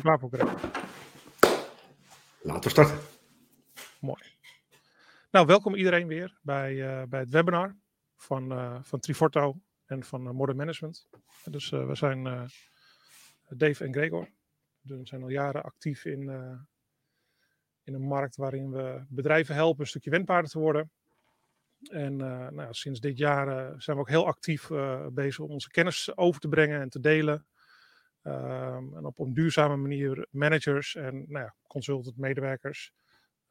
Klaar voor, Greg? Laten we starten. Mooi. Nou, welkom iedereen weer bij, uh, bij het webinar van, uh, van Triforto en van uh, Modern Management. Dus we zijn Dave en Gregor. We zijn al jaren actief in, in een markt waarin we bedrijven helpen een stukje wendbaarder te worden. En nou, sinds dit jaar zijn we ook heel actief bezig om onze kennis over te brengen en te delen. Um, en op een duurzame manier managers en nou ja, consultant medewerkers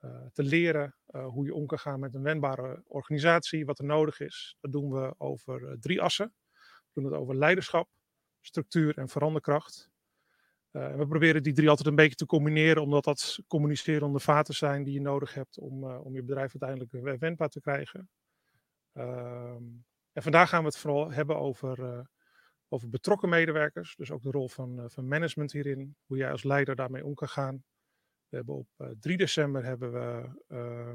uh, te leren uh, hoe je om kan gaan met een wendbare organisatie, wat er nodig is. Dat doen we over uh, drie assen. We doen het over leiderschap, structuur en veranderkracht. We proberen die drie altijd een beetje te combineren, omdat dat communicerende vaten zijn die je nodig hebt om, om je bedrijf uiteindelijk wendbaar te krijgen. Ehm, en vandaag gaan we het vooral hebben over over betrokken medewerkers. Dus ook de rol van, uh, van management hierin. Hoe jij als leider daarmee om kan gaan. We hebben op uh, 3 december hebben we uh,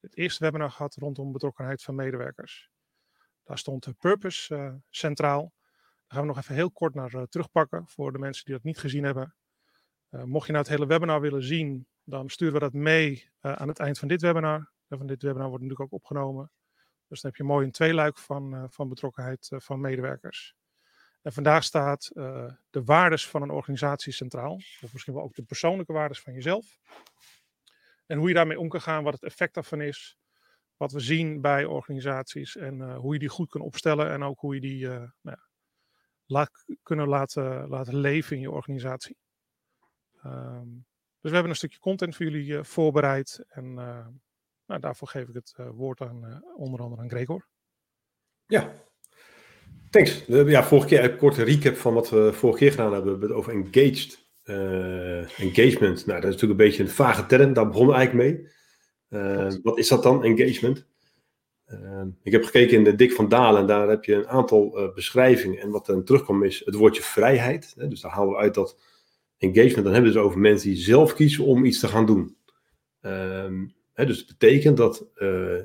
het eerste webinar gehad rondom betrokkenheid van medewerkers. Daar stond de purpose uh, centraal. Daar gaan we nog even heel kort naar terugpakken voor de mensen die dat niet gezien hebben. mocht je nou het hele webinar willen zien, dan sturen we dat mee aan het eind van dit webinar. En van dit webinar wordt natuurlijk ook opgenomen. Dus dan heb je mooi een tweeluik van, van betrokkenheid van medewerkers. En vandaag staat uh, de waardes van een organisatie centraal. Of misschien wel ook de persoonlijke waardes van jezelf. En hoe je daarmee om kan gaan, wat het effect daarvan is. Wat we zien bij organisaties en uh, hoe je die goed kunt opstellen. En ook hoe je die uh, nou ja, laat, kunnen laten, laten leven in je organisatie. Um, dus we hebben een stukje content voor jullie voorbereid. En nou, daarvoor geef ik het woord aan onder andere aan Gregor. Ja, Thanks. Ja, vorige keer een korte recap van wat we vorige keer gedaan hebben. We hebben het over engaged. Uh, engagement. Nou, dat is natuurlijk een beetje een vage term. Daar begonnen we eigenlijk mee. Uh, wat is dat dan, engagement? Uh, ik heb gekeken in de Dik van Dalen en daar heb je een aantal beschrijvingen. En wat er terugkomt is het woordje vrijheid. Hè? Dus daar halen we uit dat engagement, dan hebben we het dus over mensen die zelf kiezen om iets te gaan doen. Ehm, hè, dus het betekent dat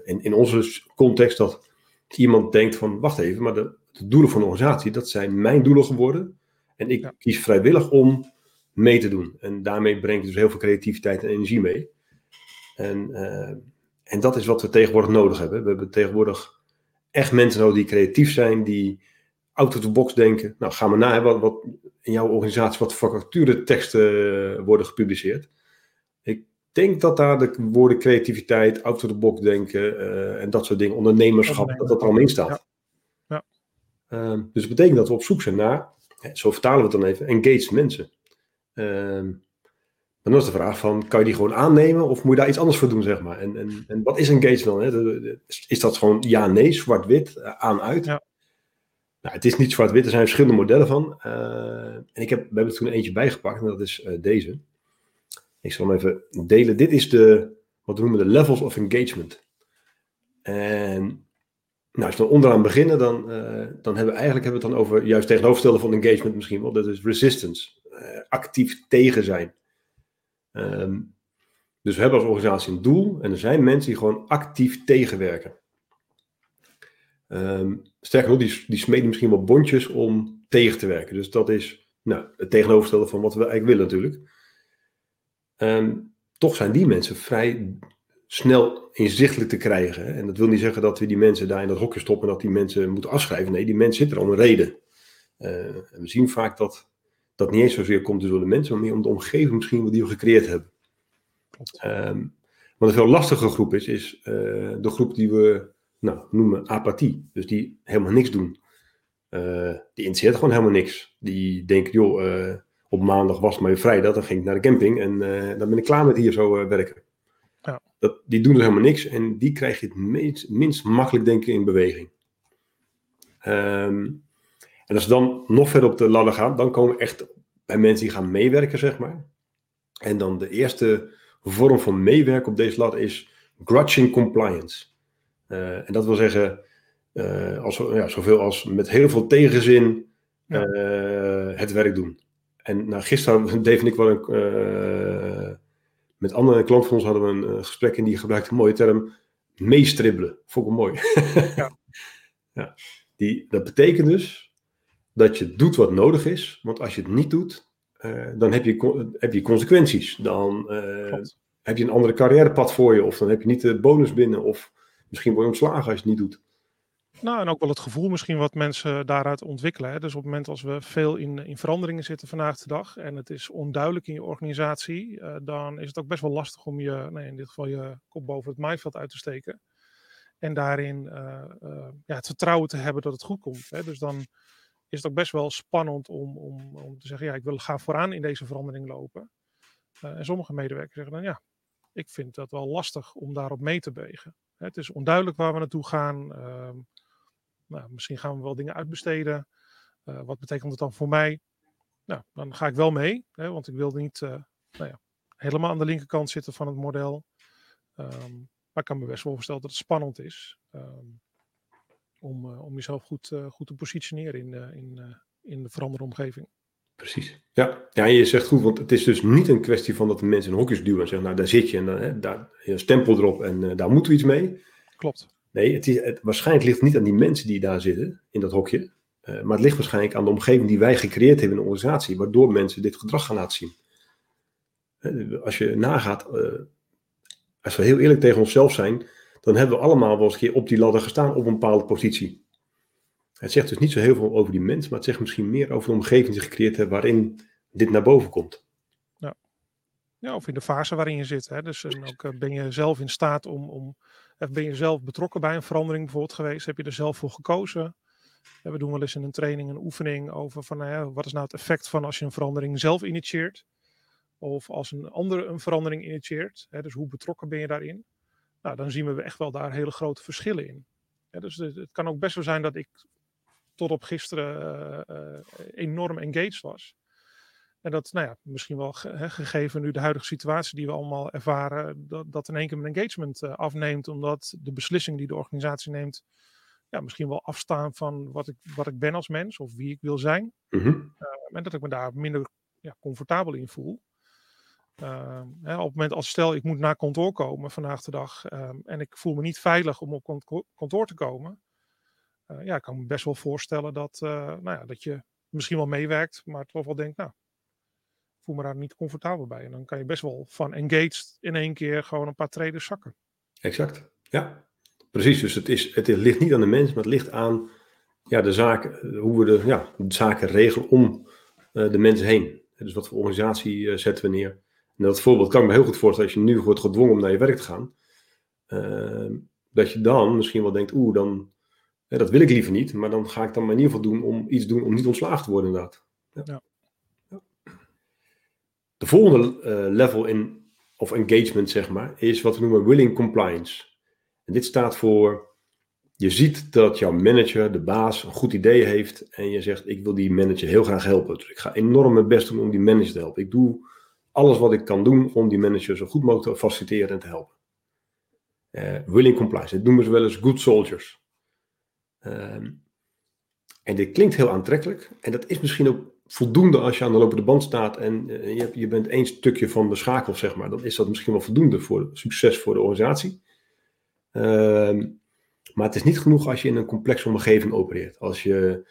in, in onze context dat iemand denkt van, wacht even, maar de, de doelen van de organisatie, dat zijn mijn doelen geworden. En ik kies vrijwillig om mee te doen. En daarmee breng je dus heel veel creativiteit en energie mee. En, uh, en dat is wat we tegenwoordig nodig hebben. We hebben tegenwoordig echt mensen nodig die creatief zijn, die out of the box denken. Nou, ga maar na, wat, wat in jouw organisatie, wat vacatureteksten worden gepubliceerd. Ik denk dat daar de woorden creativiteit, out of the box denken uh, en dat soort dingen, ondernemerschap, dat dat er allemaal in staat. Ja. Ehm, dus dat betekent dat we op zoek zijn naar, zo vertalen we het dan even, engaged mensen. Um, en dan is de vraag van, kan je die gewoon aannemen of moet je daar iets anders voor doen, zeg maar? En, en, en wat is engaged dan? Hè? Is dat gewoon ja, nee, zwart-wit, uh, aan, uit? Ja. Nou, het is niet zwart-wit, er zijn verschillende modellen van. Uh, en ik heb, we hebben er toen eentje bijgepakt en dat is uh, deze. Ik zal hem even delen. Dit is de, wat we noemen de levels of engagement. En nou, als we dan onderaan beginnen, dan, uh, dan hebben we eigenlijk hebben we het dan over juist tegenovergestelde van engagement misschien wel. Dat is resistance. Uh, actief tegen zijn. Um, dus we hebben als organisatie een doel en er zijn mensen die gewoon actief tegenwerken. Um, sterker nog, die, die smeden misschien wel bondjes om tegen te werken. Dus dat is nou, het tegenovergestelde van wat we eigenlijk willen natuurlijk. Um, toch zijn die mensen vrij snel inzichtelijk te krijgen. En dat wil niet zeggen dat we die mensen daar in dat hokje stoppen en dat die mensen moeten afschrijven. Nee, die mensen zitten er om een reden. Uh, en we zien vaak dat dat niet eens zozeer komt door de mensen, maar meer om de omgeving misschien die we gecreëerd hebben. Um, wat een veel lastige groep is, is uh, de groep die we nou, noemen apathie. Dus die helemaal niks doen. Uh, die interesseert gewoon helemaal niks. Die denken, joh, op maandag was maar vrijdag, dan ging ik naar de camping en dan ben ik klaar met hier zo werken. Ja. Dat, die doen dus helemaal niks en die krijg je het minst, minst makkelijk denken in beweging. Um, en als we dan nog verder op de ladder gaan, dan komen we echt bij mensen die gaan meewerken, zeg maar. En dan de eerste vorm van meewerken op deze ladder is grudging compliance. Uh, en dat wil zeggen, als, ja, zoveel als met heel veel tegenzin het werk doen. En nou, gisteren Dave en ik wel een, met andere klanten van ons hadden we een uh, gesprek en die gebruikte een mooie term meestribbelen. Vond ik mooi. ja. ja. Die, dat betekent dus dat je doet wat nodig is, want als je het niet doet, dan heb je, heb je consequenties. Dan heb je een andere carrièrepad voor je, of dan heb je niet de bonus binnen, of misschien word je ontslagen als je het niet doet. Nou, en ook wel het gevoel misschien wat mensen daaruit ontwikkelen. Hè. Dus op het moment als we veel in, in veranderingen zitten vandaag de dag en het is onduidelijk in je organisatie, uh, dan is het ook best wel lastig om je, nee, in dit geval je kop boven het maaiveld uit te steken. En daarin uh, uh, ja, het vertrouwen te hebben dat het goed komt. Hè. Dus dan is het ook best wel spannend om, om, om te zeggen, ja, ik wil gaan vooraan in deze verandering lopen. en sommige medewerkers zeggen dan, ja, ik vind dat wel lastig om daarop mee te bewegen. Het is onduidelijk waar we naartoe gaan. Ehm, nou, misschien gaan we wel dingen uitbesteden. Uh, wat betekent dat dan voor mij? Nou, dan ga ik wel mee, hè, want ik wil niet uh, nou ja, helemaal aan de linkerkant zitten van het model. Um, maar ik kan me best wel voorstellen dat het spannend is um, om, uh, om jezelf goed, goed te positioneren in, in, in de veranderde omgeving. Precies. Ja. ja, je zegt goed, want het is dus niet een kwestie van dat de mensen in hokjes duwen en zeggen, nou daar zit je en hè, daar je stempel erop en daar moeten we iets mee. Klopt. Nee, het is, het, waarschijnlijk ligt het niet aan die mensen die daar zitten, in dat hokje. Uh, maar het ligt waarschijnlijk aan de omgeving die wij gecreëerd hebben in de organisatie, waardoor mensen dit gedrag gaan laten zien. Als je nagaat, uh, als we heel eerlijk tegen onszelf zijn, dan hebben we allemaal wel eens een keer op die ladder gestaan op een bepaalde positie. Het zegt dus niet zo heel veel over die mensen, maar het zegt misschien meer over de omgeving die gecreëerd hebben waarin dit naar boven komt. Ja, ja of in de fase waarin je zit. Hè? Dus en ook ben je zelf in staat om, om ben je zelf betrokken bij een verandering bijvoorbeeld geweest? Heb je er zelf voor gekozen? We doen wel eens in een training een oefening over van nou wat is nou het effect van als je een verandering zelf initieert. Of als een andere een verandering initieert. Hè, dus hoe betrokken ben je daarin? Nou, dan zien we echt wel daar hele grote verschillen in. Dus het, kan ook best wel zijn dat ik tot op gisteren uh, uh, enorm engaged was. En dat, nou ja, misschien wel gegeven nu de huidige situatie die we allemaal ervaren, dat, dat in één keer mijn engagement uh, afneemt, omdat de beslissing die de organisatie neemt, ja, misschien wel afstaan van wat ik, wat ik ben als mens of wie ik wil zijn. Mm -hmm. uh, en dat ik me daar minder ja, comfortabel in voel. Uh, hè, op het moment als stel ik moet naar kantoor komen vandaag de dag ehm, en ik voel me niet veilig om op kantoor te komen, eh, ja, ik kan me best wel voorstellen dat, nou ja, dat je misschien wel meewerkt, maar toch wel denkt, nou, voel me daar niet comfortabel bij. En dan kan je best wel van engaged in één keer gewoon een paar treden zakken. Exact, ja. Precies, dus het, is, het ligt niet aan de mens, maar het ligt aan ja, de zaken, hoe we de, ja, de zaken regelen om uh, de mensen heen. Dus wat voor organisatie uh, zetten we neer. En dat voorbeeld kan ik me heel goed voorstellen als je nu wordt gedwongen om naar je werk te gaan. Uh, dat je dan misschien wel denkt, oeh, dan, dat wil ik liever niet, maar dan ga ik dan maar in ieder geval doen om iets doen om niet ontslagen te worden inderdaad. Ja. ja. De volgende uh, level in, of engagement, zeg maar, is wat we noemen willing compliance. En dit staat voor, je ziet dat jouw manager, de baas, een goed idee heeft en je zegt, ik wil die manager heel graag helpen. Dus ik ga enorm mijn best doen om die manager te helpen. Ik doe alles wat ik kan doen om die manager zo goed mogelijk te faciliteren en te helpen. Uh, willing compliance, dat noemen ze wel eens good soldiers. Uh, en dit klinkt heel aantrekkelijk en dat is misschien ook voldoende als je aan de lopende band staat en uh, je, je, bent één stukje van de schakel, zeg maar. Dan is dat misschien wel voldoende voor succes voor de organisatie. Uh, maar het is niet genoeg als je in een complexe omgeving opereert. Als je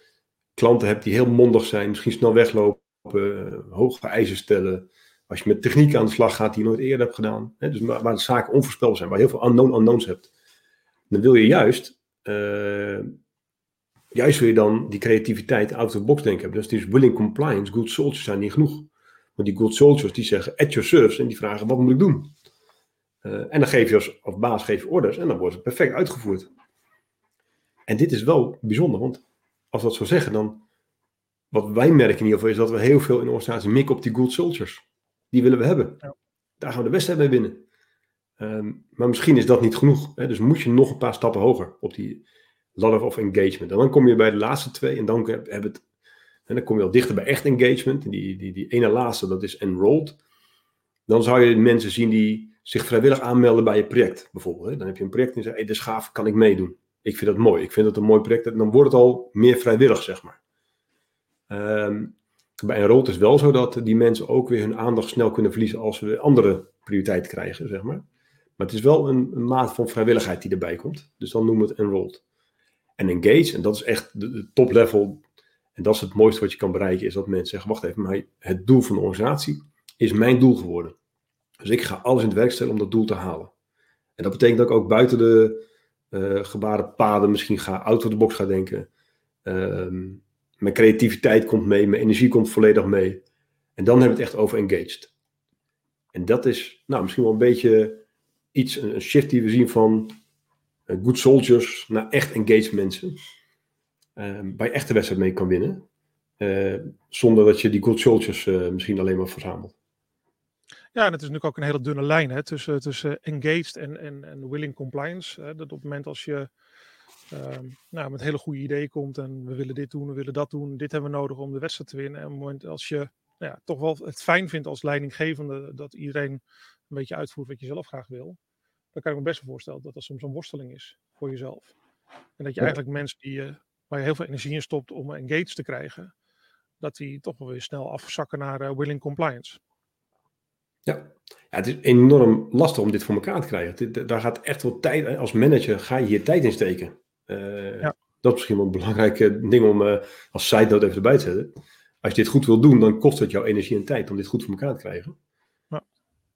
klanten hebt die heel mondig zijn, misschien snel weglopen, uh, hoge eisen stellen. Als je met techniek aan de slag gaat die je nooit eerder hebt gedaan. Hè, dus waar, de zaken onvoorspelbaar zijn, waar je heel veel unknown unknowns hebt. Dan wil je juist uh, juist wil je dan die creativiteit out of the box denken hebben. Dus het is willing compliance, good soldiers zijn niet genoeg. Want die good soldiers die zeggen at your service en die vragen wat moet ik doen? Uh, en dan geef je als, als baas geef je orders en dan wordt het perfect uitgevoerd. En dit is wel bijzonder, want als we dat zo zeggen, dan wat wij merken in ieder geval is dat we heel veel in de organisatie mikken op die good soldiers. Die willen we hebben. Ja. Daar gaan we de wedstrijd mee winnen. Um, maar misschien is dat niet genoeg. Hè? Dus moet je nog een paar stappen hoger op die, ladder of engagement. En dan kom je bij de laatste twee en dan, heb, het, en dan kom je al dichter bij echt engagement. Die, die, die ene laatste, dat is enrolled. Dan zou je mensen zien die zich vrijwillig aanmelden bij je project, bijvoorbeeld. Dan heb je een project en je zegt, hey, dit is gaaf, kan ik meedoen? Ik vind dat mooi, ik vind dat een mooi project. En dan wordt het al meer vrijwillig, zeg maar. Um, bij enrolled is het wel zo dat die mensen ook weer hun aandacht snel kunnen verliezen als we andere prioriteiten krijgen, zeg maar. Maar het is wel een, een maat van vrijwilligheid die erbij komt. Dus dan noemen we het enrolled en engage. En dat is echt de, top level. En dat is het mooiste wat je kan bereiken, is dat mensen zeggen, wacht even, maar het doel van de organisatie is mijn doel geworden. Dus ik ga alles in het werk stellen om dat doel te halen. En dat betekent dat ik ook buiten de uh, gebaren paden misschien ga, out of the box ga denken. Ehm, mijn creativiteit komt mee, mijn energie komt volledig mee. En dan hebben we het echt over engaged. En dat is nou, misschien wel een beetje iets, een shift die we zien van good soldiers naar echt engaged mensen. Uh, waar je echt de wedstrijd mee kan winnen. Uh, zonder dat je die good soldiers uh, misschien alleen maar verzamelt. Ja, en het is natuurlijk ook een hele dunne lijn hè, tussen, tussen engaged en, en, en willing compliance. Hè, dat op het moment als je uh, nou, met hele goede ideeën komt en we willen dit doen, we willen dat doen, dit hebben we nodig om de wedstrijd te winnen. En op het moment als je nou ja, toch wel het fijn vindt als leidinggevende dat iedereen een beetje uitvoert wat je zelf graag wil, dan kan ik me best wel voorstellen dat dat soms een worsteling is voor jezelf. En dat je eigenlijk mensen die, uh, waar je heel veel energie in stopt om engaged te krijgen, dat die toch wel weer snel afzakken naar uh, willing compliance. Ja. ja, het is enorm lastig om dit voor elkaar te krijgen. Dit, daar gaat echt wel tijd, als manager ga je hier tijd in steken. Uh, ja. Dat is misschien wel een belangrijke ding om als side note even erbij te zetten. Als je dit goed wil doen, dan kost het jouw energie en tijd om dit goed voor elkaar te krijgen.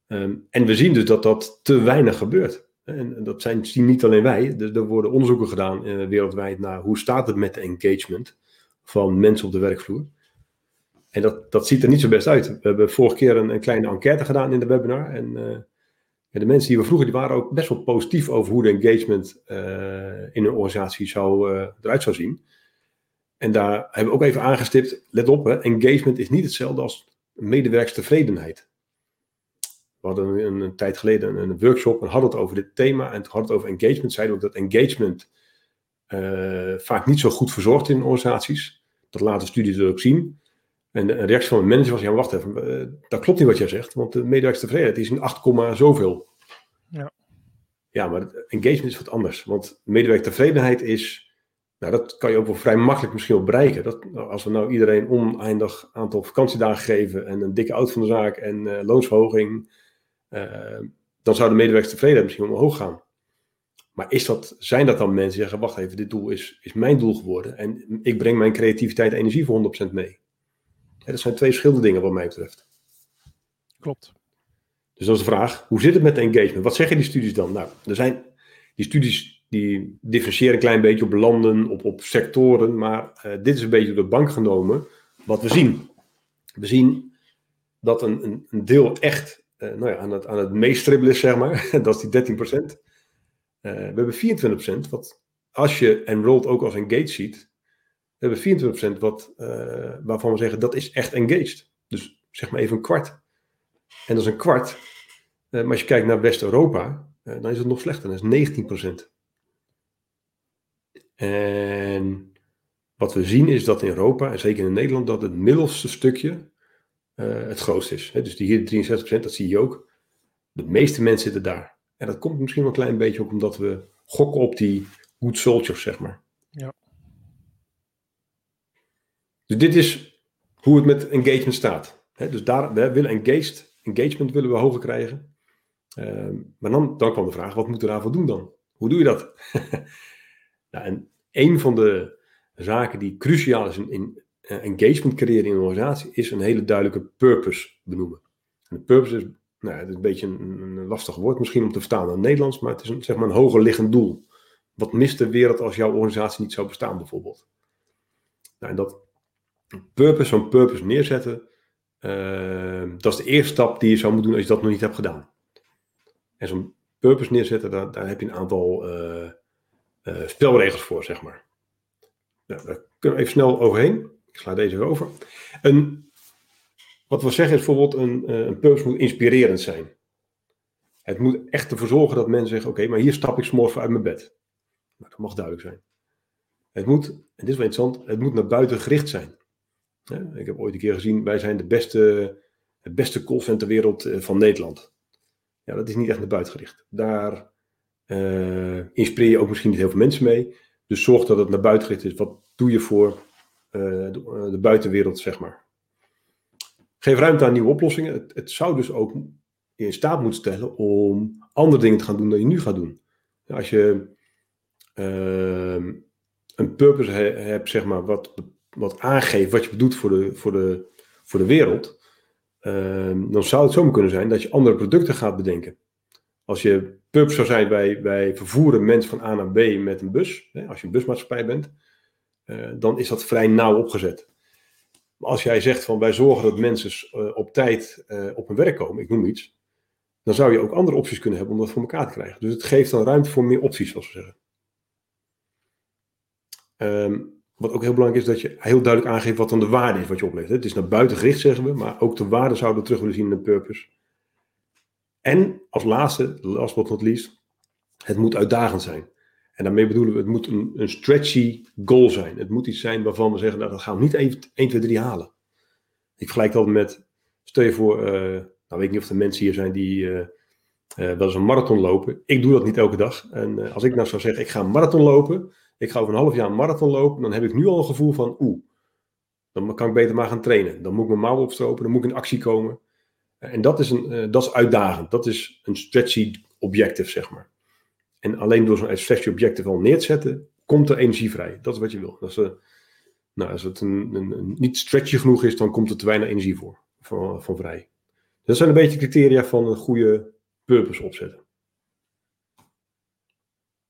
Um, en we zien dus dat dat te weinig gebeurt. En dat zijn, zien niet alleen wij. Er, er worden onderzoeken gedaan uh, wereldwijd naar hoe staat het met de engagement van mensen op de werkvloer. En dat, dat ziet er niet zo best uit. We hebben vorige keer een, een kleine enquête gedaan in de webinar. En ja, de mensen die we vroegen, die waren ook best wel positief over hoe de engagement uh, in een organisatie zou, eruit zou zien. En daar hebben we ook even aangestipt, let op, hè, engagement is niet hetzelfde als medewerkstevredenheid. We hadden een, een, tijd geleden een, een, workshop en hadden het over dit thema. En toen hadden het over engagement. Zeiden we ook dat engagement vaak niet zo goed verzorgd in organisaties. Dat laten studies ook zien. En de reactie van de manager was, ja wacht even, uh, dat klopt niet wat jij zegt, want de medewerkerstevredenheid is een 8, zoveel. Ja. Ja, maar engagement is wat anders, want medewerkertevredenheid is, nou dat kan je ook wel vrij makkelijk misschien wel bereiken. Dat, nou, als we nou iedereen oneindig aantal vakantiedagen geven en een dikke auto van de zaak en uh, loonsverhoging, dan zou de medewerkerstevredenheid misschien omhoog gaan. Maar is dat, zijn dat dan mensen die zeggen, wacht even, dit doel is, is mijn doel geworden en ik breng mijn creativiteit en energie voor 100% mee? dat zijn twee verschillende dingen wat mij betreft. Klopt. Dus dat is de vraag, hoe zit het met engagement? Wat zeggen die studies dan? Nou, er zijn, die studies die differentiëren een klein beetje op landen, op, op sectoren, maar uh, dit is een beetje door de bank genomen wat we zien. We zien dat een, een, een deel echt uh, nou ja, aan, het, aan het meestribbelen is, zeg maar. dat is die 13%. Uh, we hebben 24%, wat als je enrolled ook als engaged ziet, we hebben 24% wat, uh, waarvan we zeggen dat is echt engaged. Dus zeg maar even een kwart. En dat is een kwart. Maar als je kijkt naar West-Europa, dan is het nog slechter. Dat is 19%. En wat we zien is dat in Europa, en zeker in Nederland, dat het middelste stukje het grootste is. Hè? Dus die hier 63%, dat zie je ook. De meeste mensen zitten daar. En dat komt misschien wel een klein beetje ook omdat we gokken op die good soldiers, zeg maar. Ja. Dus dit is hoe het met engagement staat. dus daar, we willen engaged, engagement willen we hoger krijgen. Uh, maar dan, dan kwam de vraag, wat moeten we daarvoor doen dan? Hoe doe je dat? nou, en een van de zaken die cruciaal is in, in engagement creëren in een organisatie, is een hele duidelijke purpose benoemen. En de purpose is, nou, het is een beetje een, lastig woord misschien om te vertalen in het Nederlands, maar het is een, zeg maar een hoger liggend doel. Wat mist de wereld als jouw organisatie niet zou bestaan bijvoorbeeld? Nou, en dat purpose, zo'n purpose neerzetten, uh, dat is de eerste stap die je zou moeten doen als je dat nog niet hebt gedaan. En zo'n purpose neerzetten, daar, daar, heb je een aantal uh, spelregels voor, zeg maar. Nou, daar kunnen we even snel overheen. Ik sla deze over. Een, wat we zeggen is bijvoorbeeld, een, een purpose moet inspirerend zijn. Het moet echt ervoor zorgen dat mensen zeggen, oké, maar hier stap ik s'morgen uit mijn bed. Nou, dat mag duidelijk zijn. Het moet, en dit is wel interessant, het moet naar buiten gericht zijn. Ik heb ooit een keer gezien, wij zijn de beste, het beste callcenter ter wereld eh, van Nederland. Ja, dat is niet echt naar buiten gericht. Daar uh, inspireer je ook misschien niet heel veel mensen mee. Dus zorg dat het naar buiten gericht is. Wat doe je voor de, de, buitenwereld, zeg maar. Geef ruimte aan nieuwe oplossingen. Het, het, zou dus ook je in staat moeten stellen om andere dingen te gaan doen dan je nu gaat doen. Als je uh, een purpose he, hebt, zeg maar, wat wat aangeeft wat je bedoelt voor de, voor de, voor de wereld, ehm, dan zou het zomaar kunnen zijn dat je andere producten gaat bedenken. Als je purpose zou zijn, wij, wij vervoeren mensen van A naar B met een bus, hè, als je een busmaatschappij bent, uh, dan is dat vrij nauw opgezet. Maar als jij zegt van wij zorgen dat mensen uh, op tijd uh, op hun werk komen, ik noem iets, dan zou je ook andere opties kunnen hebben om dat voor elkaar te krijgen. Dus het geeft dan ruimte voor meer opties, zoals we zeggen. Um, wat ook heel belangrijk is, dat je heel duidelijk aangeeft wat dan de waarde is wat je oplegt. Het is naar buiten gericht, zeggen we, maar ook de waarde zouden we terug willen zien in de purpose. En als laatste, last but not least, het moet uitdagend zijn. En daarmee bedoelen we, het moet een, stretchy goal zijn. Het moet iets zijn waarvan we zeggen, nou, dat gaan we niet even 1, 2, 3 halen. Ik vergelijk dat met, stel je voor, uh, nou weet ik niet of er mensen hier zijn die uh, uh, wel eens een marathon lopen. Ik doe dat niet elke dag. En als ik nou zou zeggen, ik ga een marathon lopen, ik ga over een half jaar een marathon lopen, dan heb ik nu al een gevoel van, oeh, dan kan ik beter maar gaan trainen. Dan moet ik mijn mouw opstropen, dan moet ik in actie komen. En dat is, een, dat is uitdagend. Dat is een stretchy objective, zeg maar. En alleen door zo'n stretchy objective al neer te zetten, komt er energie vrij. Dat is wat je wil. Als, nou, als het een, een, niet stretchy genoeg is, dan komt er te weinig energie voor, van, van vrij. Dat zijn een beetje criteria van een goede purpose opzetten.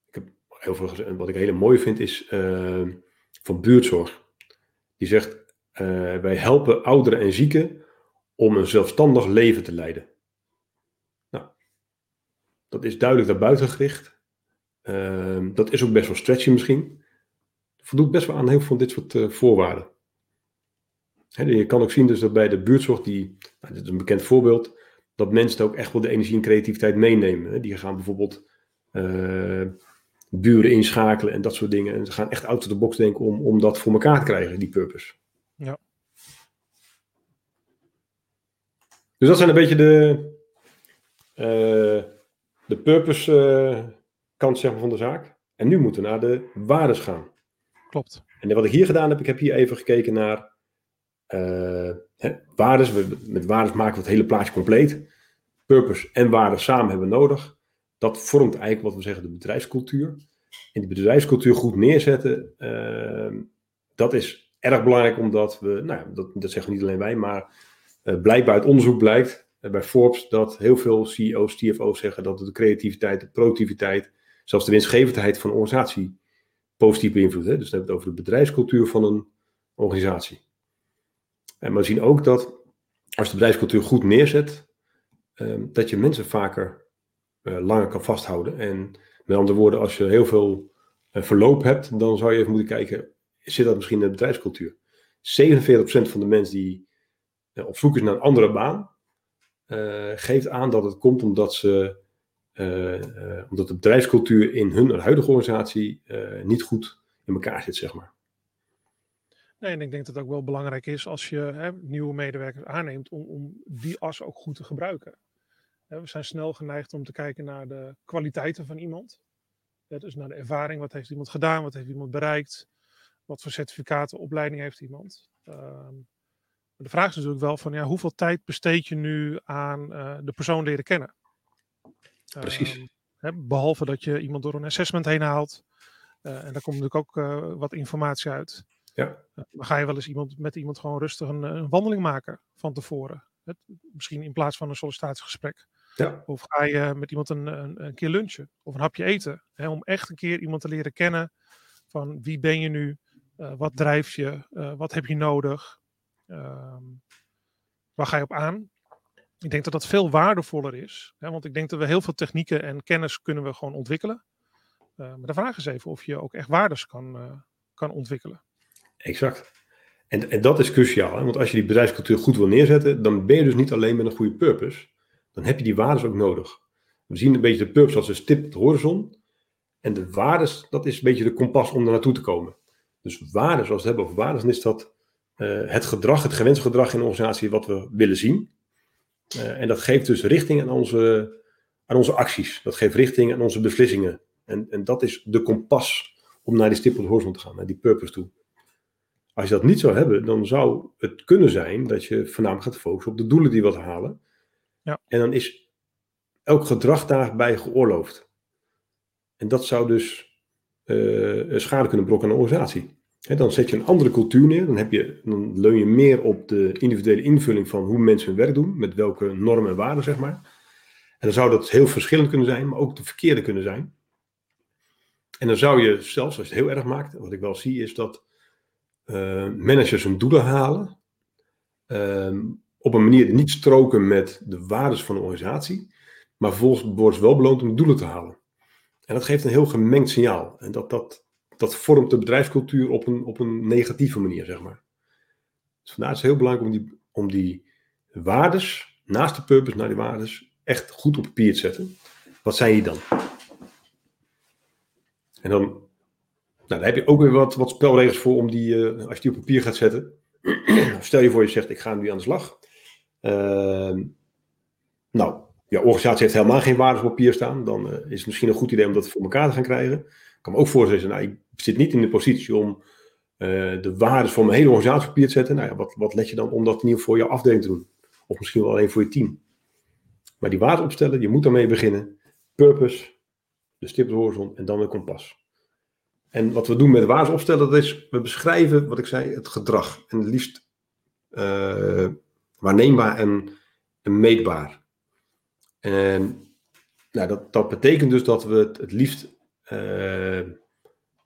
Ik heb heel veel wat ik heel mooi vind is uh, van buurtzorg. Die zegt, uh, wij helpen ouderen en zieken om een zelfstandig leven te leiden. Nou, dat is duidelijk naar buiten gericht. Uh, dat is ook best wel stretchy misschien. Voldoet best wel aan heel veel van dit soort uh, voorwaarden. He, je kan ook zien dus dat bij de buurtzorg, die, nou, dit is een bekend voorbeeld, dat mensen ook echt wel de energie en creativiteit meenemen. He, die gaan bijvoorbeeld uh, buren inschakelen en dat soort dingen. En ze gaan echt out of the box denken om, om dat voor elkaar te krijgen, die purpose. Ja. Dus dat zijn een beetje de, uh, de purpose kant zeg maar, van de zaak. En nu moeten we naar de waardes gaan. Klopt. En wat ik hier gedaan heb, ik heb hier even gekeken naar uh, hè, waardes. Met waardes maken we het hele plaatje compleet. Purpose en waardes samen hebben we nodig. Dat vormt eigenlijk wat we zeggen de bedrijfscultuur. En die bedrijfscultuur goed neerzetten, dat is erg belangrijk omdat we, nou ja, dat, dat zeggen niet alleen wij, maar uh, blijkbaar uit onderzoek blijkt uh, bij Forbes dat heel veel CEO's, CFO's zeggen dat de creativiteit, de productiviteit, zelfs de winstgevendheid van een organisatie positief beïnvloedt. Dus dan hebben we het over de bedrijfscultuur van een organisatie. En we zien ook dat als de bedrijfscultuur goed neerzet, uh, dat je mensen vaker uh, langer kan vasthouden. En met andere woorden, als je heel veel verloop hebt, dan zou je even moeten kijken, zit dat misschien in de bedrijfscultuur? 47% van de mensen die op zoek is naar een andere baan, geeft aan dat het komt omdat, ze, omdat de bedrijfscultuur in hun huidige organisatie niet goed in elkaar zit, zeg maar. Nee, en ik denk dat het ook wel belangrijk is als je hè, nieuwe medewerkers aanneemt om, om die as ook goed te gebruiken. We zijn snel geneigd om te kijken naar de kwaliteiten van iemand. Dus naar de ervaring, wat heeft iemand gedaan, wat heeft iemand bereikt, wat voor certificaten, opleiding heeft iemand. Uh, de vraag is natuurlijk wel van ja, hoeveel tijd besteed je nu aan de persoon leren kennen? Precies. Hè, behalve dat je iemand door een assessment heen haalt. Uh, en daar komt natuurlijk ook eh, wat informatie uit. Ja. dan ga je wel eens iemand, met iemand gewoon rustig een, een wandeling maken van tevoren. Het, misschien in plaats van een sollicitatiegesprek. Ja. Of ga je met iemand een, een, een keer lunchen of een hapje eten. Hè, om echt een keer iemand te leren kennen van wie ben je nu, wat drijft je, wat heb je nodig. Um, waar ga je op aan? Ik denk dat dat veel waardevoller is. Hè, want ik denk dat we heel veel technieken en kennis kunnen we gewoon ontwikkelen. Uh, maar de vraag is even of je ook echt waardes kan, uh, kan ontwikkelen. Exact. En, en dat is cruciaal. Hè? Want als je die bedrijfscultuur goed wil neerzetten, dan ben je dus niet alleen met een goede purpose. Dan heb je die waardes ook nodig. We zien een beetje de purpose als een stip op de horizon. En de waardes, dat is een beetje de kompas om er naartoe te komen. Dus waardes, als we het hebben over waardes, dan is dat uh, het gedrag, het gewenste gedrag in de organisatie wat we willen zien. Uh, en dat geeft dus richting aan onze, aan onze acties. Dat geeft richting aan onze beslissingen. En, en dat is de kompas om naar die stip op de horizon te gaan, naar die purpose toe. Als je dat niet zou hebben, dan zou het kunnen zijn dat je voornamelijk gaat focussen op de doelen die je wilt halen. Ja. En dan is elk gedrag daarbij geoorloofd. En dat zou dus uh, schade kunnen brokken aan de organisatie. Dan zet je een andere cultuur neer. Dan, heb je, dan leun je meer op de individuele invulling van hoe mensen hun werk doen. Met welke normen en waarden, zeg maar. En dan zou dat heel verschillend kunnen zijn, maar ook de verkeerde kunnen zijn. En dan zou je zelfs, als je het heel erg maakt, wat ik wel zie, is dat uh, managers hun doelen halen. Ehm, op een manier die niet stroken met de waarden van de organisatie. Maar vervolgens worden ze wel beloond om doelen te halen. En dat geeft een heel gemengd signaal. En dat, dat, dat vormt de bedrijfscultuur op een, op een negatieve manier, zeg maar. Dus vandaar is het heel belangrijk om die, om die waardes, naast de purpose naar die waardes, echt goed op papier te zetten. Wat zijn die dan? En dan, nou, daar heb je ook weer wat, wat spelregels voor om die, uh, als je die op papier gaat zetten. Stel je voor je zegt, ik ga nu aan de slag. Uh, nou, je organisatie heeft helemaal geen waardes op papier staan. Dan uh, is het misschien een goed idee om dat voor elkaar te gaan krijgen. Ik kan me ook voorstellen, nou, ik zit niet in de positie om uh, de waardes van mijn hele organisatie papier te zetten. Nou ja, wat, wat let je dan om dat in voor je afdeling te doen? Of misschien wel alleen voor je team. Maar die waarden opstellen, je moet daarmee beginnen. Purpose, de stip de horizon en dan een kompas. En wat we doen met waardes opstellen, dat is, we beschrijven, wat ik zei, het gedrag. En het liefst uh, waarneembaar en, meetbaar. En nou, dat, dat betekent dus dat we het, liefst uh,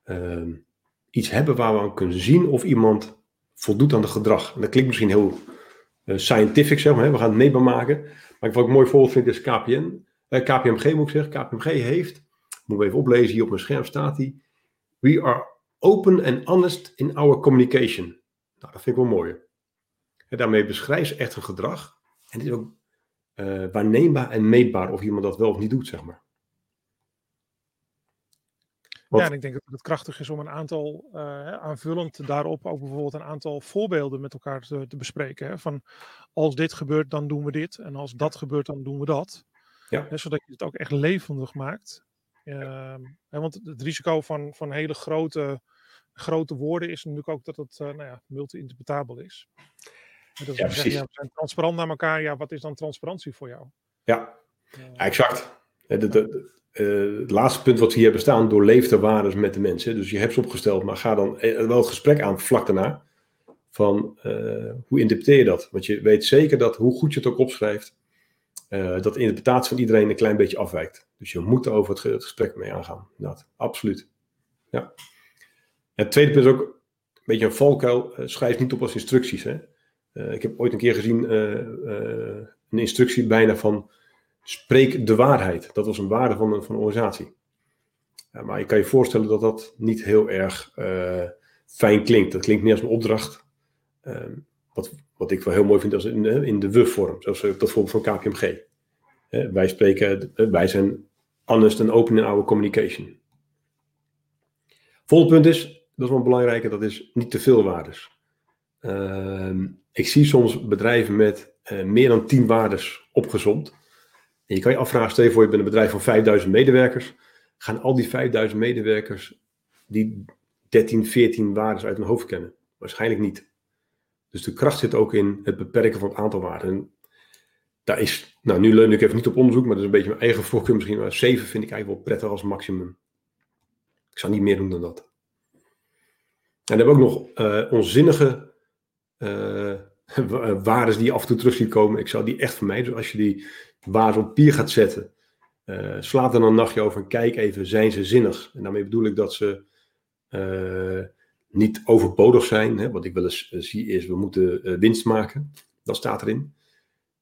uh, iets hebben waar we aan kunnen zien of iemand voldoet aan het gedrag. En dat klinkt misschien heel scientific, zeg maar. Hè? We gaan het meetbaar maken. Maar wat ik een mooi voorbeeld vind is KPN. KPMG moet ik zeggen. KPMG heeft, moet ik even oplezen, hier op mijn scherm staat die. We are open and honest in our communication. Nou, dat vind ik wel mooi. En daarmee beschrijft ze echt een gedrag. En het is ook uh, waarneembaar en meetbaar of iemand dat wel of niet doet, zeg maar. Ja, en ik denk dat het krachtig is om een aantal, uh, aanvullend daarop ook bijvoorbeeld een aantal voorbeelden met elkaar te, te bespreken. Hè? Van als dit gebeurt, dan doen we dit. En als dat gebeurt, dan doen we dat. Ja. Hè, zodat je het ook echt levendig maakt. Uh, hè, want het risico van, van hele grote, grote woorden is natuurlijk ook dat het uh, nou ja, multi-interpretabel is. En dat ja, precies. Zeggen, ja, we zijn transparant naar elkaar. Ja, wat is dan transparantie voor jou? Ja, ja exact. De, de, de, uh, het laatste punt wat we hier hebben staan, doorleef de waardes met de mensen. Dus je hebt ze opgesteld, maar ga dan wel het gesprek aan vlak daarna. Van uh, hoe interpreteer je dat? Want je weet zeker dat hoe goed je het ook opschrijft, dat de interpretatie van iedereen een klein beetje afwijkt. Dus je moet er over het, gesprek mee aangaan. Dat, absoluut. Ja. Het tweede punt is ook een beetje een valkuil. schrijf niet op als instructies. Hè? ik heb ooit een keer gezien een instructie bijna van spreek de waarheid. Dat was een waarde van een, van een organisatie. Maar je kan je voorstellen dat dat niet heel erg uh, fijn klinkt. Dat klinkt meer als een opdracht. Uh, wat, wat ik wel heel mooi vind als in, in de we-vorm. Zoals dat voorbeeld van KPMG. Wij spreken, wij zijn honest en open in our communication. Volgende punt is, dat is wel belangrijk, dat is niet te veel waardes. Ehm, ik zie soms bedrijven met meer dan 10 waardes opgezond. En je kan je afvragen, stel je voor je bent een bedrijf van 5000 medewerkers. Gaan al die 5000 medewerkers die 13, 14 waarden uit hun hoofd kennen? Waarschijnlijk niet. Dus de kracht zit ook in het beperken van het aantal waarden. En daar is, nou nu leun ik even niet op onderzoek, maar dat is een beetje mijn eigen voorkeur misschien. Maar 7 vind ik eigenlijk wel prettig als maximum. Ik zou niet meer doen dan dat. En dan hebben we ook nog uh, onzinnige uh, waarden die af en toe terug zien komen. Ik zou die echt vermijden. Dus als je die waar op papier gaat zetten. Uh, slaat er dan een nachtje over en kijk even, zijn ze zinnig? En daarmee bedoel ik dat ze uh, niet overbodig zijn. Hè? Wat ik wel eens uh, zie is, we moeten winst maken. Dat staat erin.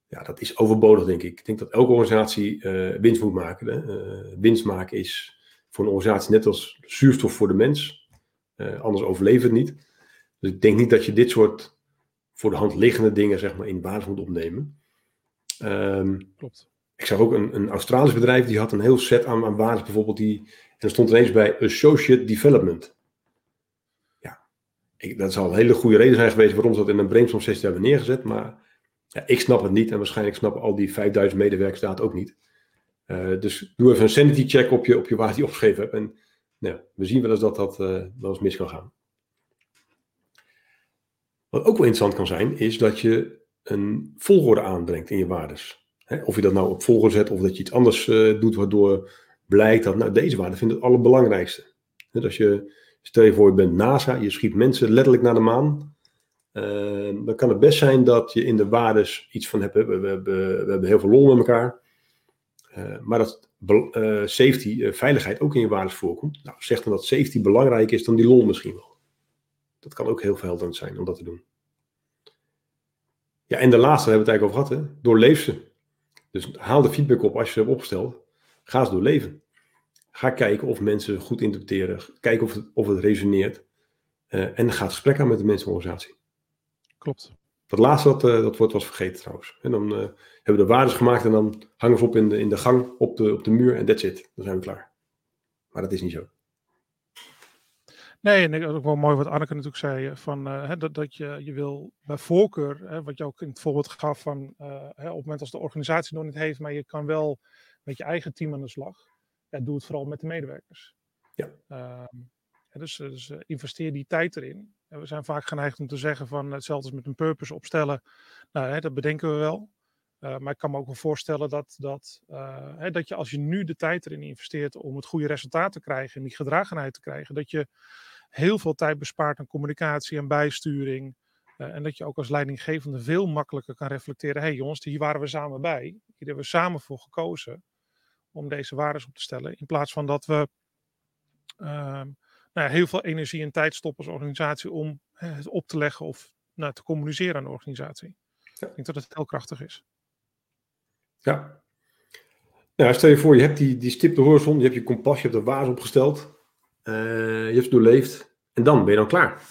Ja, dat is overbodig, denk ik. Ik denk dat elke organisatie winst moet maken. Hè? winst maken is voor een organisatie net als zuurstof voor de mens. anders overleven het niet. Dus ik denk niet dat je dit soort voor de hand liggende dingen zeg maar, in basis moet opnemen. Um, Klopt. Ik zag ook een, een Australisch bedrijf die had een heel set aan, aan waarden, bijvoorbeeld die. En er stond ineens bij Associate Development. Ja, ik, dat zal een hele goede reden zijn geweest waarom ze dat in een brainstorm sessie hebben neergezet. Maar ja, ik snap het niet en waarschijnlijk snappen al die 5000 medewerkers dat ook niet. Uh, dus doe even een sanity check op je, op je waar die opgeschreven hebt. En nou, we zien wel eens dat dat uh, wel eens mis kan gaan. Wat ook wel interessant kan zijn, is dat je een volgorde aanbrengt in je waardes. of je dat nou op volgorde zet of dat je iets anders uh, doet, waardoor blijkt dat nou, deze waarde vindt het allerbelangrijkste. Dus als je Stel je voor, je bent NASA, je schiet mensen letterlijk naar de maan. Uh, dan kan het best zijn dat je in de waardes iets van hebt. We, we, we, hebben heel veel lol met elkaar. Uh, maar dat uh, safety, veiligheid ook in je waardes voorkomt. Nou, zeg dan dat safety belangrijker is dan die lol misschien wel. Dat kan ook heel verhelderend zijn om dat te doen. Ja, en de laatste hebben we het eigenlijk over gehad. Hè? Doorleef ze. Dus haal de feedback op als je ze hebt opgesteld. Ga ze doorleven. Ga kijken of mensen goed interpreteren. Kijk of het, of het resoneert. Uh, en ga het gesprek aan met de mensenorganisatie. Klopt. Dat laatste, dat, uh, dat wordt was vergeten trouwens. En dan uh, hebben we de waardes gemaakt en dan hangen we op in de, in de gang, op de, op de muur en that's it. Dan zijn we klaar. Maar dat is niet zo. Nee, en ook wel mooi wat Anneke natuurlijk zei, van, uh, hè, dat, dat je, je wil bij voorkeur, hè, wat je ook in het voorbeeld gaf van uh, hè, op het moment als de organisatie nog niet heeft, maar je kan wel met je eigen team aan de slag, ja, doe het vooral met de medewerkers. Ja. Uh, dus dus investeer die tijd erin. En we zijn vaak geneigd om te zeggen van hetzelfde als met een purpose opstellen, nou, hè, dat bedenken we wel. Uh, maar ik kan me ook wel voorstellen dat, dat, uh, hè, dat je als je nu de tijd erin investeert om het goede resultaat te krijgen en die gedragenheid te krijgen, dat je heel veel tijd bespaart aan communicatie en bijsturing. Uh, en dat je ook als leidinggevende veel makkelijker kan reflecteren. Hé hey jongens, hier waren we samen bij. Hier hebben we samen voor gekozen om deze waarden op te stellen. In plaats van dat we ehm, nou ja, heel veel energie en tijd stoppen als organisatie om het op te leggen of nou, te communiceren aan de organisatie. Ja. Ik denk dat het heel krachtig is. Ja. Nou, stel je voor, je hebt die, die stipte horizon, je hebt je kompas, je hebt de waas opgesteld. Uh, je hebt het doorleefd. En dan ben je dan klaar.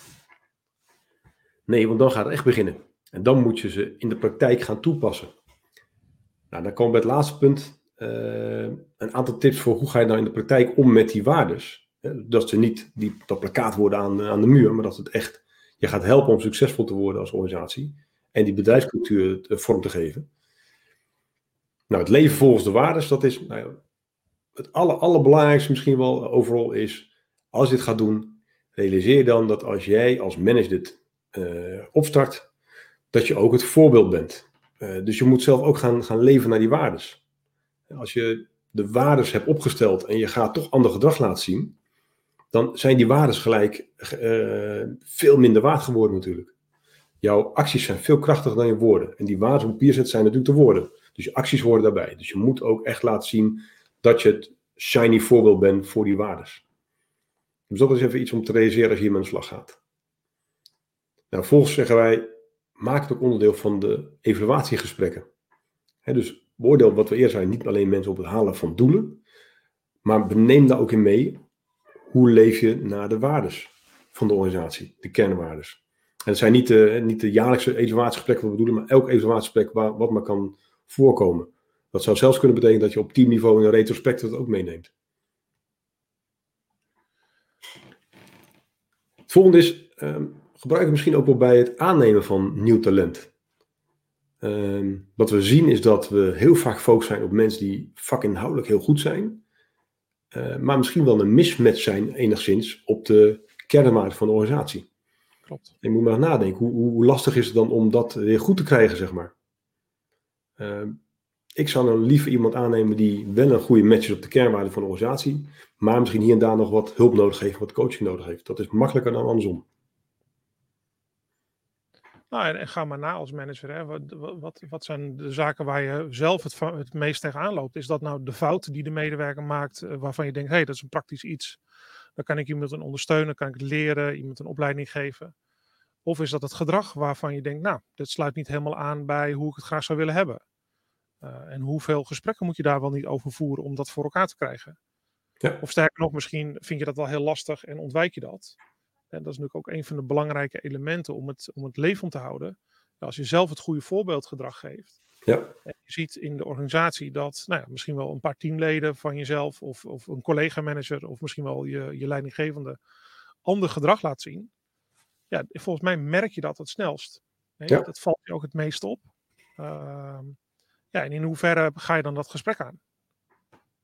Nee, want dan gaat het echt beginnen. En dan moet je ze in de praktijk gaan toepassen. Nou, dan komen we bij het laatste punt. Uh, een aantal tips voor hoe ga je nou in de praktijk om met die waardes. Dat ze niet die, dat plakkaat worden aan, aan de muur, maar dat het echt je gaat helpen om succesvol te worden als organisatie. En die bedrijfscultuur vorm te geven. Nou, het leven volgens de waardes, dat is nou, het aller, allerbelangrijkste misschien wel overal is, als je dit gaat doen, realiseer dan dat als jij als manager dit uh, opstart, dat je ook het voorbeeld bent. Uh, dus je moet zelf ook gaan, gaan leven naar die waardes. Als je de waardes hebt opgesteld en je gaat toch ander gedrag laten zien, dan zijn die waardes gelijk uh, veel minder waard geworden natuurlijk. Jouw acties zijn veel krachtiger dan je woorden. En die waarden op papier zetten zijn natuurlijk de woorden. Dus je acties horen daarbij. Dus je moet ook echt laten zien dat je het shiny voorbeeld bent voor die waardes. Dus dat is even iets om te realiseren als je hier met de slag gaat. Nou, vervolgens zeggen wij, maak het ook onderdeel van de evaluatiegesprekken. Dus beoordeel wat we eerder zijn, niet alleen mensen op het halen van doelen, maar neem daar ook in mee, hoe leef je naar de waardes van de organisatie, de kernwaardes. En het zijn niet de, niet de jaarlijkse evaluatiegesprekken wat we bedoelen, maar elk evaluatiegesprek wat maar kan voorkomen. Dat zou zelfs kunnen betekenen dat je op teamniveau in een retrospect het ook meeneemt. Het volgende is, um, gebruik het misschien ook wel bij het aannemen van nieuw talent. Um, wat we zien is dat we heel vaak gefocust zijn op mensen die vakinhoudelijk heel goed zijn, uh, maar misschien wel een mismatch zijn enigszins op de kernwaarde van de organisatie. Klopt. Je moet maar nadenken, hoe, hoe, lastig is het dan om dat weer goed te krijgen, zeg maar. Uh, ik zou dan liever iemand aannemen die wel een goede match is op de kernwaarde van de organisatie, maar misschien hier en daar nog wat hulp nodig heeft, wat coaching nodig heeft. Dat is makkelijker dan andersom. Nou, en, ga maar na als manager. Hè. Wat, wat, wat zijn de zaken waar je zelf het, meest tegenaan loopt? Is dat nou de fout die de medewerker maakt, uh, waarvan je denkt, hé, hey, dat is een praktisch iets. Dan kan ik iemand een ondersteunen, kan ik leren, iemand een opleiding geven. Of is dat het gedrag waarvan je denkt, nou, dit sluit niet helemaal aan bij hoe ik het graag zou willen hebben. Uh, en hoeveel gesprekken moet je daar wel niet over voeren om dat voor elkaar te krijgen? Ja. Of sterker nog, misschien vind je dat wel heel lastig en ontwijk je dat. En dat is natuurlijk ook een van de belangrijke elementen om het, om het levend te houden. Als je zelf het goede voorbeeldgedrag geeft. Ja. En je ziet in de organisatie dat nou ja, misschien wel een paar teamleden van jezelf of, of een collega-manager of misschien wel je, je leidinggevende ander gedrag laat zien. Ja, volgens mij merk je dat het snelst. Ja. Dat valt je ook het meest op. Uh, ja, en in hoeverre ga je dan dat gesprek aan?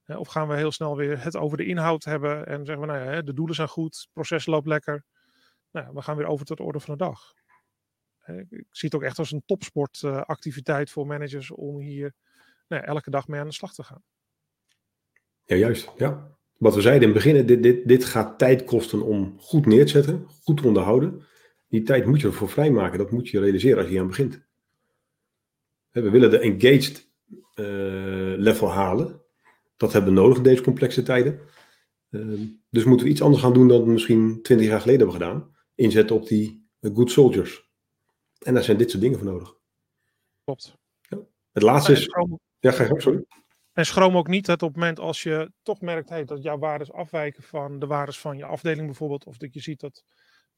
Of gaan we heel snel weer het over de inhoud hebben en zeggen we, nou ja, de doelen zijn goed, het proces loopt lekker. Nou, we gaan weer over tot de orde van de dag. Ik zie het ook echt als een topsportactiviteit voor managers om hier nou, elke dag mee aan de slag te gaan. Ja, juist. Ja. wat we zeiden in het begin, dit, dit, dit gaat tijd kosten om goed neer te zetten, goed te onderhouden. Die tijd moet je ervoor vrijmaken, dat moet je realiseren als je aan begint. We willen de engaged uh, level halen. Dat hebben we nodig in deze complexe tijden. Uh, dus moeten we iets anders gaan doen dan we misschien twintig jaar geleden hebben gedaan. Inzetten op die good soldiers. En daar zijn dit soort dingen voor nodig. Klopt. Ja. Het laatste is... Ja, ga je sorry. En schroom ook niet dat op het moment als je toch merkt hey, dat jouw waardes afwijken van de waardes van je afdeling bijvoorbeeld, of dat je ziet dat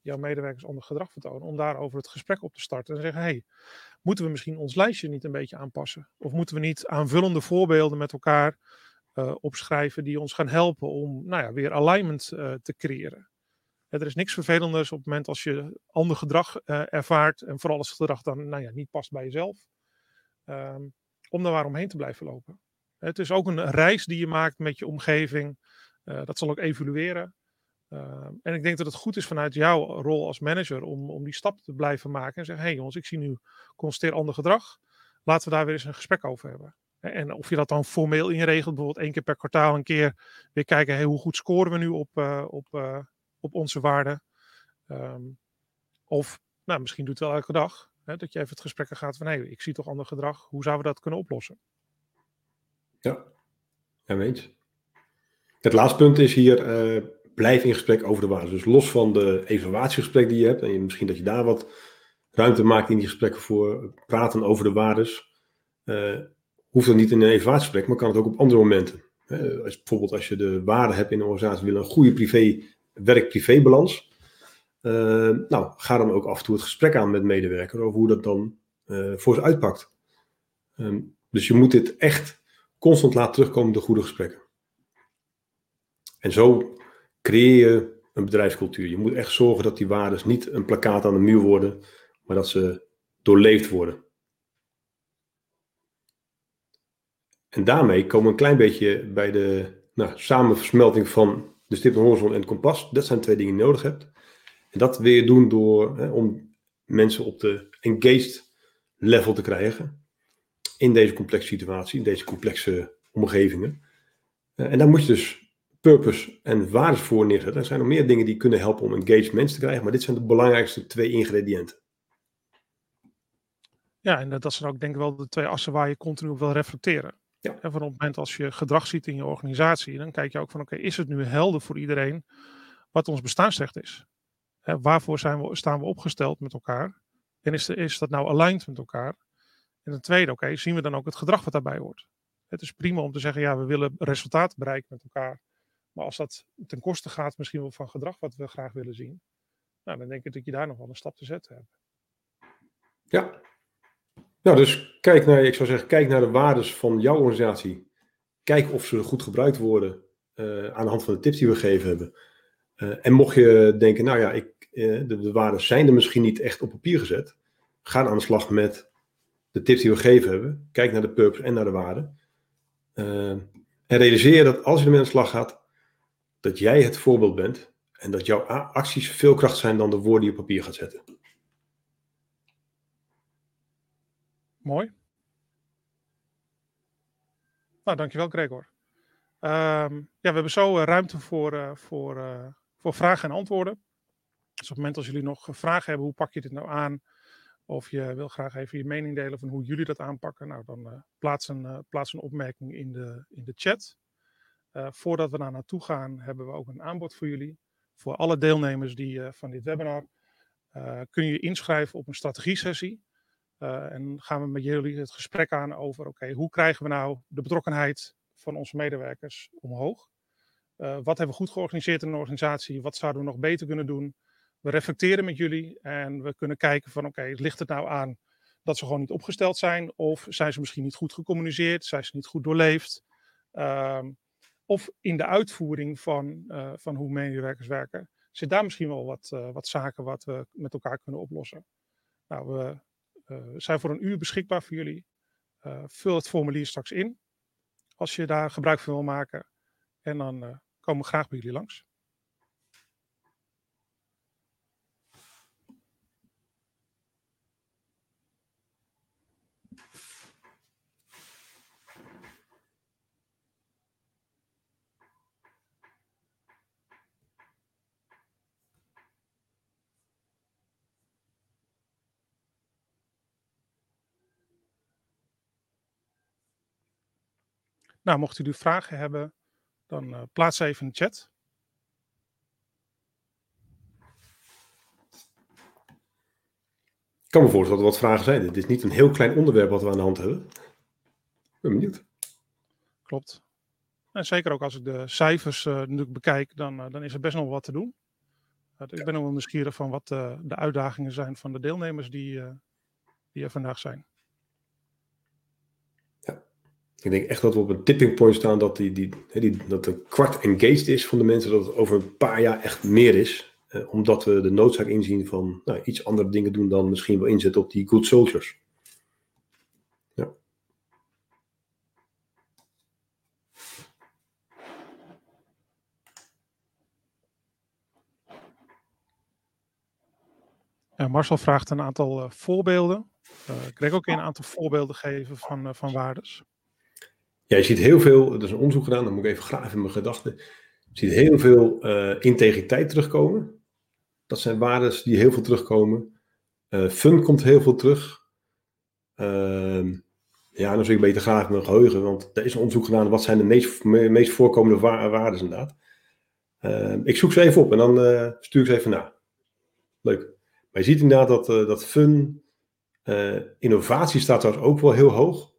jouw medewerkers ander gedrag vertonen, om daarover het gesprek op te starten en zeggen, hey, moeten we misschien ons lijstje niet een beetje aanpassen? Of moeten we niet aanvullende voorbeelden met elkaar uh, opschrijven die ons gaan helpen om nou ja, weer alignment uh, te creëren? er is niks vervelenders op het moment als je ander gedrag uh, ervaart en vooral als het gedrag dan nou ja, niet past bij jezelf, um, om daar waaromheen te blijven lopen. Het is ook een reis die je maakt met je omgeving. Dat zal ook evolueren. Uh, en ik denk dat het goed is vanuit jouw rol als manager om, om die stap te blijven maken. En zeggen, hé hey jongens, ik zie nu constateer ander gedrag. Laten we daar weer eens een gesprek over hebben. En of je dat dan formeel inregelt, bijvoorbeeld één keer per kwartaal een keer weer kijken, hey, hoe goed scoren we nu op, uh, op, uh, op onze waarden. Um, of nou, misschien doet het wel elke dag. Hè, dat je even het gesprek gaat van, hey, ik zie toch ander gedrag. Hoe zouden we dat kunnen oplossen? Ja, ja weet Het laatste punt is hier, uh, blijf in gesprek over de waarden. Dus los van de evaluatiegesprek die je hebt, en misschien dat je daar wat ruimte maakt in die gesprekken voor praten over de waardes, uh, hoeft dat niet in een evaluatiegesprek, maar kan het ook op andere momenten. Als, bijvoorbeeld als je de waarden hebt in een organisatie, wil een goede privé, werk-privé-balans. Uh, nou, ga dan ook af en toe het gesprek aan met medewerkers over hoe dat dan voor ze uitpakt. Um, dus je moet dit echt constant laat terugkomen de goede gesprekken. En zo creëer je een bedrijfscultuur. Je moet echt zorgen dat die waarden niet een plakkaat aan de muur worden, maar dat ze doorleefd worden. En daarmee komen we een klein beetje bij de nou, samenversmelting van de stip en horizon en het kompas. Dat zijn twee dingen die je nodig hebt. En dat wil je doen door hè, om mensen op de engaged level te krijgen in deze complexe situatie, in deze complexe omgevingen. Uh, en daar moet je dus purpose en waardes voor neerzetten. Er zijn nog meer dingen die kunnen helpen om engaged mensen te krijgen, maar dit zijn de belangrijkste twee ingrediënten. Ja, en dat zijn ook denk ik wel de twee assen waar je continu op wil reflecteren. Ja. En van op het moment als je gedrag ziet in je organisatie, dan kijk je ook van oké, okay, is het nu helder voor iedereen wat ons bestaansrecht is? Waarvoor zijn we, staan we opgesteld met elkaar? En is, de, is dat nou aligned met elkaar? En ten tweede, oké, okay, zien we dan ook het gedrag wat daarbij hoort? Het is prima om te zeggen, ja, we willen resultaten bereiken met elkaar. Maar als dat ten koste gaat misschien wel van gedrag wat we graag willen zien, nou, dan denk ik dat je daar nog wel een stap te zetten hebt. Ja. Nou, dus kijk naar, ik zou zeggen, kijk naar de waardes van jouw organisatie. Kijk of ze goed gebruikt worden uh, aan de hand van de tips die we gegeven hebben. Uh, en mocht je denken, nou ja, ik, uh, de, de waarden zijn er misschien niet echt op papier gezet. Ga aan de slag met de tips die we gegeven hebben. Kijk naar de purpose en naar de waarde. Uh, en realiseer dat als je ermee aan de slag gaat, dat jij het voorbeeld bent en dat jouw acties veel kracht zijn dan de woorden die je op papier gaat zetten. Mooi. Nou, dankjewel Gregor. Um, ja, we hebben zo uh, ruimte voor, uh, voor, uh, voor vragen en antwoorden. Dus op het moment als jullie nog vragen hebben, hoe pak je dit nou aan? Of je wil graag even je mening delen van hoe jullie dat aanpakken. Nou, dan plaats, een, plaats een opmerking in de, in de chat. Uh, voordat we daar naartoe gaan, hebben we ook een aanbod voor jullie. Voor alle deelnemers die, van dit webinar kun je inschrijven op een strategie-sessie. en gaan we met jullie het gesprek aan over, oké, hoe krijgen we nou de betrokkenheid van onze medewerkers omhoog? wat hebben we goed georganiseerd in een organisatie? Wat zouden we nog beter kunnen doen? we reflecteren met jullie en we kunnen kijken van oké, ligt het nou aan dat ze gewoon niet opgesteld zijn of zijn ze misschien niet goed gecommuniceerd, zijn ze niet goed doorleefd um, of in de uitvoering van, uh, van hoe medewerkers werken, zit daar misschien wel wat, uh, wat zaken wat we met elkaar kunnen oplossen. Nou, we uh, zijn voor een uur beschikbaar voor jullie. vul het formulier straks in als je daar gebruik van wil maken en dan komen we graag bij jullie langs. Nou, mocht u vragen hebben, dan uh, plaats ze even in de chat. Ik kan me voorstellen dat er wat vragen zijn. Dit is niet een heel klein onderwerp wat we aan de hand hebben. Ik ben benieuwd. Klopt. En zeker ook als ik de cijfers uh, natuurlijk bekijk, dan, uh, dan is er best nog wat te doen. Uh, ik ben ook wel nieuwsgierig van wat de uitdagingen zijn van de deelnemers die, die er vandaag zijn. Ik denk echt dat we op een tipping point staan dat, die, die, die, dat een kwart engaged is van de mensen, dat het over een paar jaar echt meer is. omdat we de noodzaak inzien van nou, iets andere dingen doen dan misschien wel inzetten op die good soldiers. Ja, Marcel vraagt een aantal uh, voorbeelden. Uh, ik kreeg ook een aantal voorbeelden geven van, uh, van waardes. Ja, je ziet heel veel, er is een onderzoek gedaan, dan moet ik even graven in mijn gedachten. Je ziet heel veel integriteit terugkomen. Dat zijn waardes die heel veel terugkomen. fun komt heel veel terug. Ehm, ja, dan zou ik beter graag mijn geheugen, want er is een onderzoek gedaan. Wat zijn de meest, meest voorkomende wa waarden inderdaad? Ehm, ik zoek ze even op en dan stuur ik ze even na. Leuk. Maar je ziet inderdaad dat, dat fun, innovatie staat trouwens ook wel heel hoog.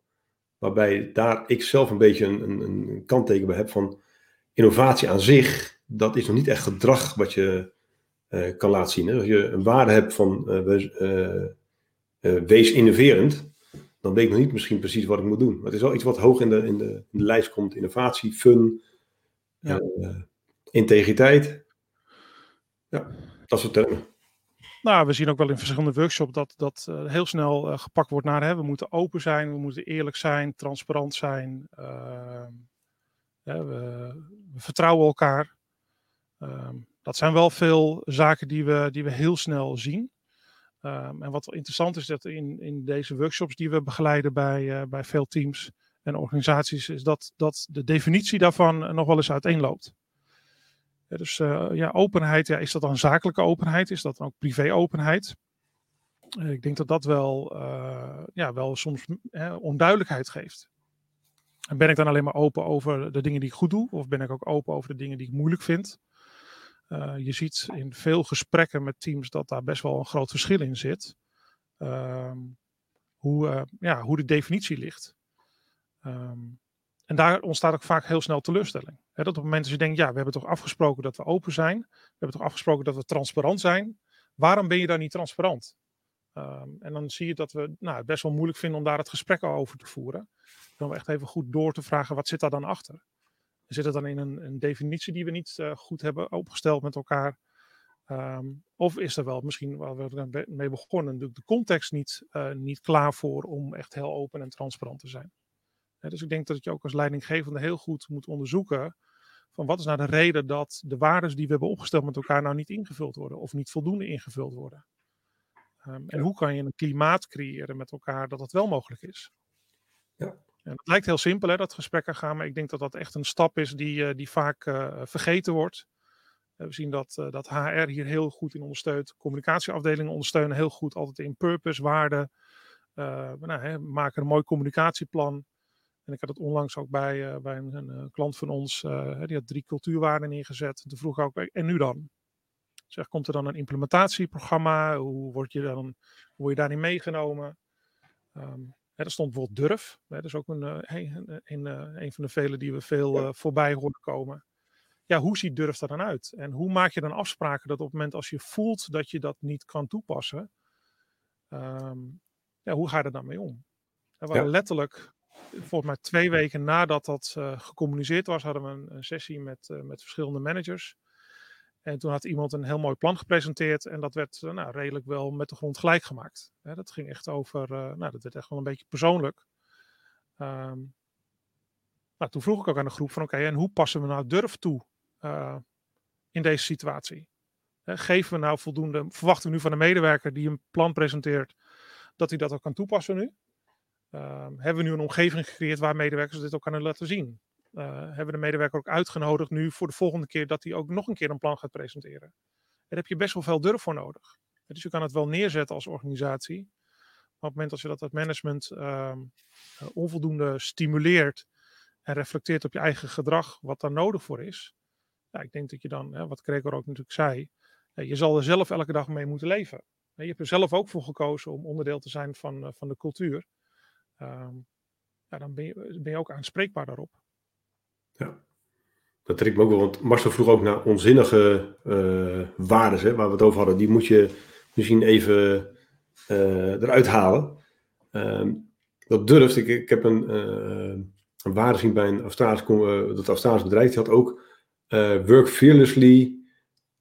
Waarbij daar ik zelf een beetje een, een, een kantteken bij heb van innovatie aan zich, dat is nog niet echt gedrag wat je uh, kan laten zien. Hè? Als je een waarde hebt van wees innoverend, dan weet ik nog niet misschien precies wat ik moet doen. Maar het is wel iets wat hoog in de, in de, in de lijst komt. Innovatie, fun, ja. integriteit. Ja, dat soort termen. Nou, we zien ook wel in verschillende workshops dat dat uh, heel snel uh, gepakt wordt naar hè, we moeten open zijn, we moeten eerlijk zijn, transparant zijn. Uh, we, we, vertrouwen elkaar. Ehm, dat zijn wel veel zaken die we, die we heel snel zien. Um, en wat wel interessant is dat in, in deze workshops die we begeleiden bij, bij veel teams en organisaties, is dat, dat de definitie daarvan nog wel eens uiteenloopt. Dus uh, ja, openheid, ja, is dat dan zakelijke openheid? Is dat dan ook privé-openheid? Uh, ik denk dat dat wel, uh, ja, wel soms onduidelijkheid geeft. En ben ik dan alleen maar open over de dingen die ik goed doe? Of ben ik ook open over de dingen die ik moeilijk vind? je ziet in veel gesprekken met teams dat daar best wel een groot verschil in zit. Ehm, hoe, ja, hoe de definitie ligt. Um, en daar ontstaat ook vaak heel snel teleurstelling. dat op het moment dat je denkt, ja, we hebben toch afgesproken dat we open zijn. We hebben toch afgesproken dat we transparant zijn. Waarom ben je dan niet transparant? Um, en dan zie je dat we nou, het best wel moeilijk vinden om daar het gesprek over te voeren. Dan echt even goed door te vragen, wat zit daar dan achter? Zit het dan in een, een definitie die we niet uh, goed hebben opgesteld met elkaar? Um, of is er wel misschien, waar we mee begonnen, natuurlijk de context niet, uh, niet klaar voor om echt heel open en transparant te zijn? Dus ik denk dat je ook als leidinggevende heel goed moet onderzoeken van wat is nou de reden dat de waarden die we hebben opgesteld met elkaar nou niet ingevuld worden of niet voldoende ingevuld worden. Um, en hoe kan je een klimaat creëren met elkaar dat dat wel mogelijk is? Ja. En het lijkt heel simpel hè, dat gesprekken gaan, maar ik denk dat dat echt een stap is die, uh, die vaak uh, vergeten wordt. Uh, we zien dat, dat HR hier heel goed in ondersteunt. Communicatieafdelingen ondersteunen heel goed altijd in purpose, waarden. nou, hè, maken een mooi communicatieplan. En ik had het onlangs ook bij, uh, bij een, een, een, klant van ons, uh, die had drie cultuurwaarden neergezet. En toen vroeg ik ook, en nu dan? Zeg, komt er dan een implementatieprogramma? Hoe word je, dan, hoe word je daarin meegenomen? Um, hè, er stond bijvoorbeeld durf. Hè, dat is ook een, een, een, een, van de vele die we veel voorbij horen komen. Ja, hoe ziet durf er dan uit? En hoe maak je dan afspraken dat op het moment als je voelt dat je dat niet kan toepassen, um, ja, hoe ga je er dan mee om? We waren ja. letterlijk volgens mij twee weken nadat dat uh, gecommuniceerd was, hadden we een, sessie met, uh, met verschillende managers. En toen had iemand een heel mooi plan gepresenteerd en dat werd uh, nou, redelijk wel met de grond gelijk gemaakt. Hè, dat ging echt over, nou dat werd echt wel een beetje persoonlijk. Um, toen vroeg ik ook aan de groep van oké, en hoe passen we nou durf toe in deze situatie? Hè, geven we nou voldoende, verwachten we nu van de medewerker die een plan presenteert, dat hij dat ook kan toepassen nu? Uh, hebben we nu een omgeving gecreëerd waar medewerkers dit ook kunnen laten zien? Uh, hebben we de medewerker ook uitgenodigd nu voor de volgende keer dat hij ook nog een keer een plan gaat presenteren? Daar heb je best wel veel durf voor nodig. Dus je kan het wel neerzetten als organisatie. Maar op het moment dat je dat het management uh, onvoldoende stimuleert en reflecteert op je eigen gedrag wat daar nodig voor is. Ja, ik denk dat je dan, hè, wat Gregor ook natuurlijk zei, je zal er zelf elke dag mee moeten leven. Je hebt er zelf ook voor gekozen om onderdeel te zijn van, van de cultuur. Ehm, dan ben je, ook aanspreekbaar daarop. Ja, dat trekt me ook wel. Want Marcel vroeg ook naar onzinnige uh, waarden waar we het over hadden. Die moet je misschien even uh, eruit halen. Uh, dat durft. Ik, ik heb een, een waarde gezien bij een Australisch, dat Australisch bedrijf. Die had ook work fearlessly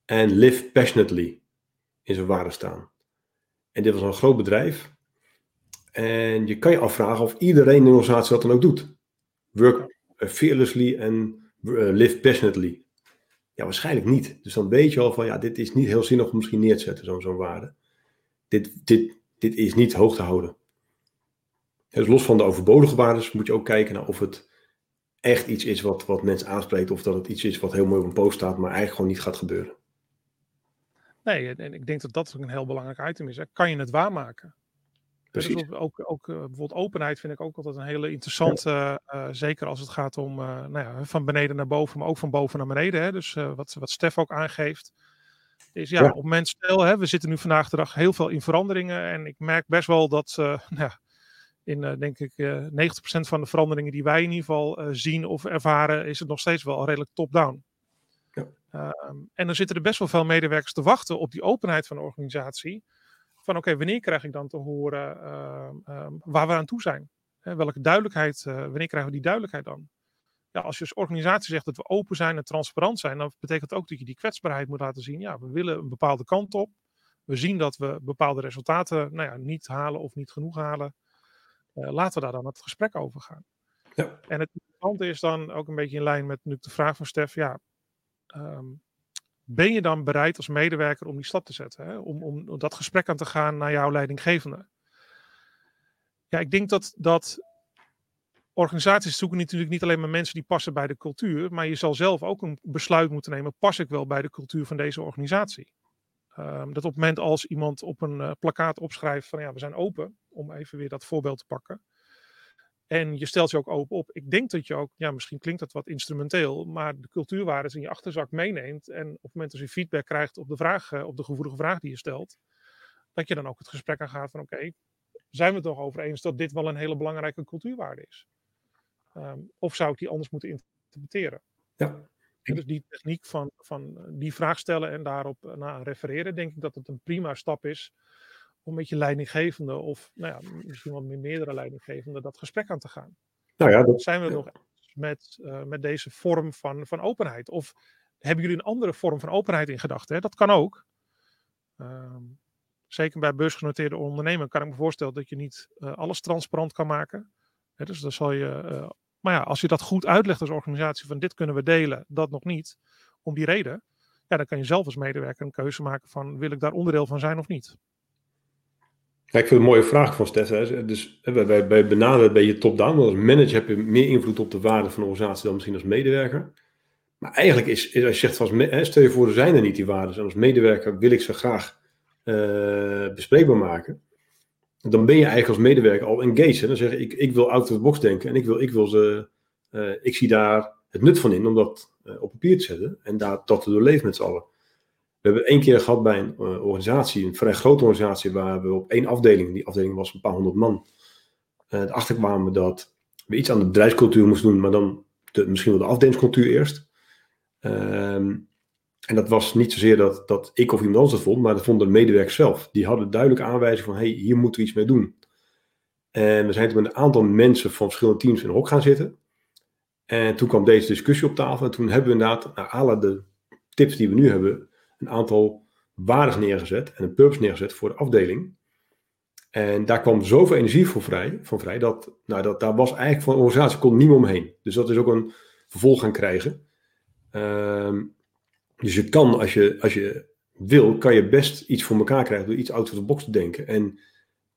and live passionately in zijn waarde staan. En dit was een groot bedrijf. En je kan je afvragen of iedereen in de organisatie dat dan ook doet. Work fearlessly and live passionately. Ja, waarschijnlijk niet. Dus dan weet je al van, ja, dit is niet heel zinnig om misschien neer te zetten, zo'n waarde. Dit, dit, dit is niet hoog te houden. Dus los van de overbodige waarden moet je ook kijken naar of het echt iets is wat, wat mensen aanspreekt. Of dat het iets is wat heel mooi op een post staat, maar eigenlijk gewoon niet gaat gebeuren. Nee, en ik denk dat dat een heel belangrijk item is. Hè. Kan je het waarmaken? Dus ook, ook uh, bijvoorbeeld openheid vind ik ook altijd een hele interessante, uh, zeker als het gaat om uh, nou ja, van beneden naar boven, maar ook van boven naar beneden. Hè. Dus wat, wat Stef ook aangeeft, is ja, ja. op moment stel, hè, we zitten nu vandaag de dag heel veel in veranderingen en ik merk best wel dat, nou ja, in denk ik 90% van de veranderingen die wij in ieder geval zien of ervaren, is het nog steeds wel redelijk top-down. Ja. Ehm, en dan zitten er best wel veel medewerkers te wachten op die openheid van de organisatie van oké, wanneer krijg ik dan te horen uh, waar we aan toe zijn? Hè, welke duidelijkheid, uh, wanneer krijgen we die duidelijkheid dan? Ja, als je als organisatie zegt dat we open zijn en transparant zijn, dan betekent ook dat je die kwetsbaarheid moet laten zien. Ja, we willen een bepaalde kant op. We zien dat we bepaalde resultaten nou ja, niet halen of niet genoeg halen. Uh, laten we daar dan het gesprek over gaan. Ja. En het interessante is dan ook een beetje in lijn met nu de vraag van Stef. Ja, um, ben je dan bereid als medewerker om die stap te zetten? Hè? Om, om dat gesprek aan te gaan naar jouw leidinggevende? Ja, ik denk dat, dat organisaties zoeken natuurlijk niet alleen maar mensen die passen bij de cultuur, maar je zal zelf ook een besluit moeten nemen, pas ik wel bij de cultuur van deze organisatie? Um, dat op het moment als iemand op een uh, plakkaat opschrijft van ja, we zijn open, om even weer dat voorbeeld te pakken, en je stelt je ook open op. Ik denk dat je ook, ja, misschien klinkt dat wat instrumenteel, maar de cultuurwaarden in je achterzak meeneemt. En op het moment dat je feedback krijgt op de, vraag, eh, op de gevoelige vraag die je stelt, dat je dan ook het gesprek aangaat van oké, zijn we het toch over eens dat dit wel een hele belangrijke cultuurwaarde is? Um, of zou ik die anders moeten interpreteren? Ja. Dus die techniek van, van die vraag stellen en daarop eh, naar refereren, denk ik dat het een prima stap is om met je leidinggevende of nou ja, misschien wel met meerdere leidinggevenden dat gesprek aan te gaan. Nou ja, dat, Zijn we nog met, uh, met deze vorm van, van openheid? Of hebben jullie een andere vorm van openheid in gedachten? Dat kan ook. Uh, zeker bij beursgenoteerde ondernemen kan ik me voorstellen dat je niet uh, alles transparant kan maken. Hè, dus dan zal je, uh, maar ja, als je dat goed uitlegt als organisatie van dit kunnen we delen, dat nog niet, om die reden, ja, dan kan je zelf als medewerker een keuze maken van wil ik daar onderdeel van zijn of niet. Ja, ik vind het een mooie vraag van Stef. Dus wij, wij benaderen een beetje top-down. Als manager heb je meer invloed op de waarde van de organisatie dan misschien als medewerker. Maar eigenlijk is, is als je zegt, als, stel je voor, er zijn er niet die waarden. En als medewerker wil ik ze graag uh, bespreekbaar maken. Dan ben je eigenlijk als medewerker al engaged. Hè? Dan zeg je, ik, ik wil out of the box denken. En ik, wil, ik, wil ze, uh, ik zie daar het nut van in om dat uh, op papier te zetten. En daar, dat te doorleven met z'n allen. We hebben één keer gehad bij een uh, organisatie, een vrij grote organisatie, waar we op één afdeling, die afdeling was een paar honderd man, uh, erachter kwamen dat we iets aan de bedrijfscultuur moesten doen, maar dan de, misschien wel de afdelingscultuur eerst. Um, en dat was niet zozeer dat, dat ik of iemand anders dat vond, maar dat vonden de medewerkers zelf. Die hadden duidelijk aanwijzing van, hey, hier moeten we iets mee doen. En we zijn toen met een aantal mensen van verschillende teams in een hok gaan zitten. En toen kwam deze discussie op tafel. En toen hebben we inderdaad, naar alle de tips die we nu hebben, een aantal waarden neergezet en een purpose neergezet voor de afdeling. En daar kwam zoveel energie voor vrij, van vrij, dat, nou, dat daar was eigenlijk van de organisatie kon niet meer omheen. Dus dat is ook een vervolg gaan krijgen. Um, dus je kan, als je, als je wil, kan je best iets voor elkaar krijgen door iets out of the box te denken. En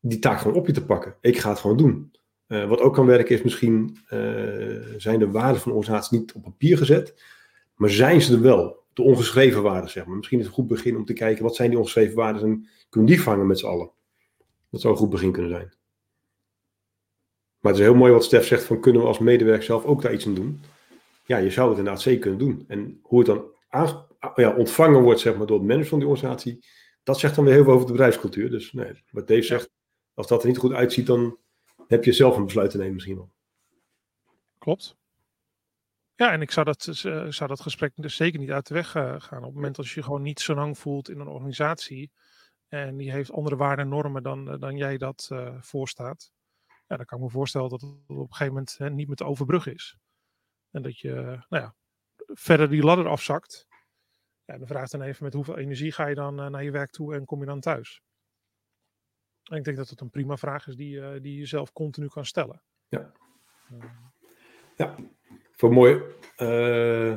die taak gewoon op je te pakken. Ik ga het gewoon doen. Uh, wat ook kan werken is misschien uh, zijn de waarden van de organisatie niet op papier gezet, maar zijn ze er wel? De ongeschreven waarden, zeg maar. Misschien is het een goed begin om te kijken wat zijn die ongeschreven waarden en kunnen die vangen met z'n allen. Dat zou een goed begin kunnen zijn. Maar het is heel mooi wat Stef zegt van kunnen we als medewerker zelf ook daar iets aan doen? Ja, je zou het inderdaad zeker kunnen doen. En hoe het dan ja, ontvangen wordt zeg maar, door het management van die organisatie, dat zegt dan weer heel veel over de bedrijfscultuur. Dus nee, wat Dave zegt, als dat er niet goed uitziet, dan heb je zelf een besluit te nemen misschien wel. Klopt. Ja, en ik zou dat, uh, zou dat gesprek dus zeker niet uit de weg uh, gaan. Op het moment dat je je gewoon niet zo lang voelt in een organisatie en die heeft andere waarden en normen dan, dan jij dat voorstaat, ja, dan kan ik me voorstellen dat het op een gegeven moment hè, niet meer te overbruggen is. En dat je nou ja, verder die ladder afzakt. Ja, dan vraagt dan even met hoeveel energie ga je dan naar je werk toe en kom je dan thuis. En ik denk dat het een prima vraag is die, die je zelf continu kan stellen. Ja. Ja, voor mooi. Uh,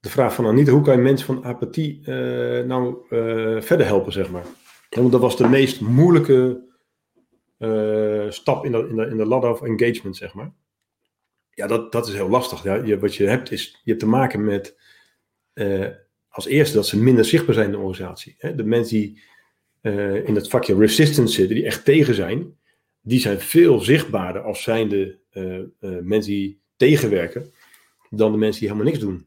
de vraag van Anita, hoe kan je mensen van apathie uh, nou uh, verder helpen, zeg maar? want dat was de meest moeilijke stap in de, in, de, in de ladder of engagement, zeg maar. Ja, dat, dat is heel lastig. Ja, je, wat je hebt is, je hebt te maken met als eerste dat ze minder zichtbaar zijn in de organisatie. De mensen die in het vakje resistance zitten, die echt tegen zijn, die zijn veel zichtbaarder als zijnde mensen die tegenwerken dan de mensen die helemaal niks doen.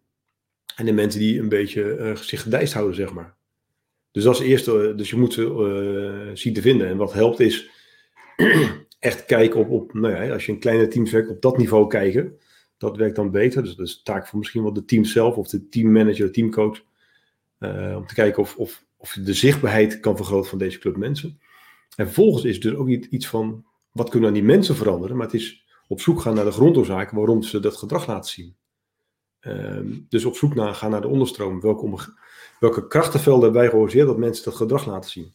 En de mensen die een beetje uh, zich gedijst houden, zeg maar. Dus het eerste. Dus je moet ze uh, zien te vinden. En wat helpt is echt kijken op, op nou ja, als je in kleine teams werkt, op dat niveau kijken. Dat werkt dan beter. Dus dat is taak voor misschien wel de team zelf of de teammanager, teamcoach. Uh, om te kijken of, of, of je de zichtbaarheid kan vergroten van deze club mensen. En vervolgens is dus ook iets van, wat kunnen dan die mensen veranderen? Maar het is op zoek gaan naar de grondoorzaken waarom ze dat gedrag laten zien. Ehm, dus op zoek naar, gaan naar de onderstroom. Welke, welke krachtenvelden hebben wij georganiseerd dat mensen dat gedrag laten zien?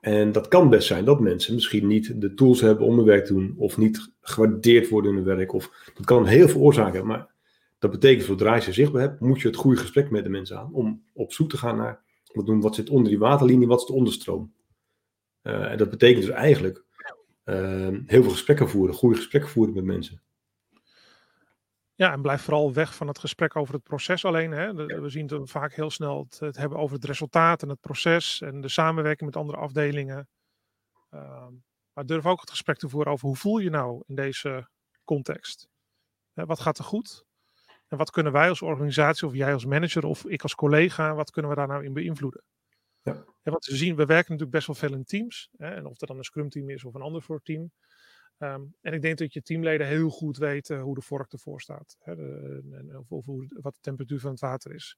En dat kan best zijn dat mensen misschien niet de tools hebben om hun werk te doen, of niet gewaardeerd worden in hun werk. Of, dat kan heel veel oorzaken hebben. Maar dat betekent, zodra je ze zichtbaar hebt, moet je het goede gesprek met de mensen aan. Om op zoek te gaan naar wat, doen, wat zit onder die waterlinie, wat is de onderstroom. Uh, en dat betekent dus eigenlijk heel veel gesprekken voeren, goede gesprekken voeren met mensen. Ja, en blijf vooral weg van het gesprek over het proces alleen. Hè. We zien het vaak heel snel het, hebben over het resultaat en het proces en de samenwerking met andere afdelingen. Uh, maar durf ook het gesprek te voeren over hoe voel je nou in deze context? wat gaat er goed? En wat kunnen wij als organisatie, of jij als manager of ik als collega, wat kunnen we daar nou in beïnvloeden? Ja. En wat we zien, we werken natuurlijk best wel veel in teams. Hè, en of dat dan een scrum team is of een ander soort team. Ehm, en ik denk dat je teamleden heel goed weten hoe de vork ervoor staat. Hè, de, of, of hoe, wat de temperatuur van het water is.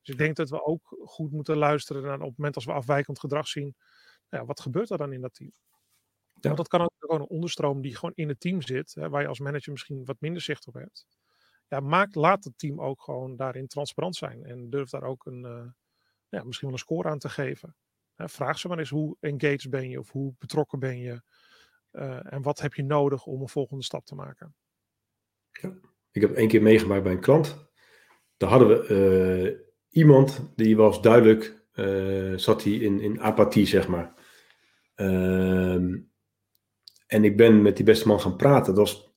Dus ik denk dat we ook goed moeten luisteren naar op het moment als we afwijkend gedrag zien. Nou ja, wat gebeurt er dan in dat team? Ja. Want dat kan ook gewoon een onderstroom die gewoon in het team zit. Hè, waar je als manager misschien wat minder zicht op hebt. Ja, maak, laat het team ook gewoon daarin transparant zijn. En durf daar ook een, uh, ja, misschien wel een score aan te geven. vraag ze maar eens hoe engaged ben je of hoe betrokken ben je. Uh, en wat heb je nodig om een volgende stap te maken? Ja, ik heb één keer meegemaakt bij een klant. Daar hadden we uh, iemand die was duidelijk, uh, zat hij in, in apathie, zeg maar. Ehm, en ik ben met die beste man gaan praten. Dat was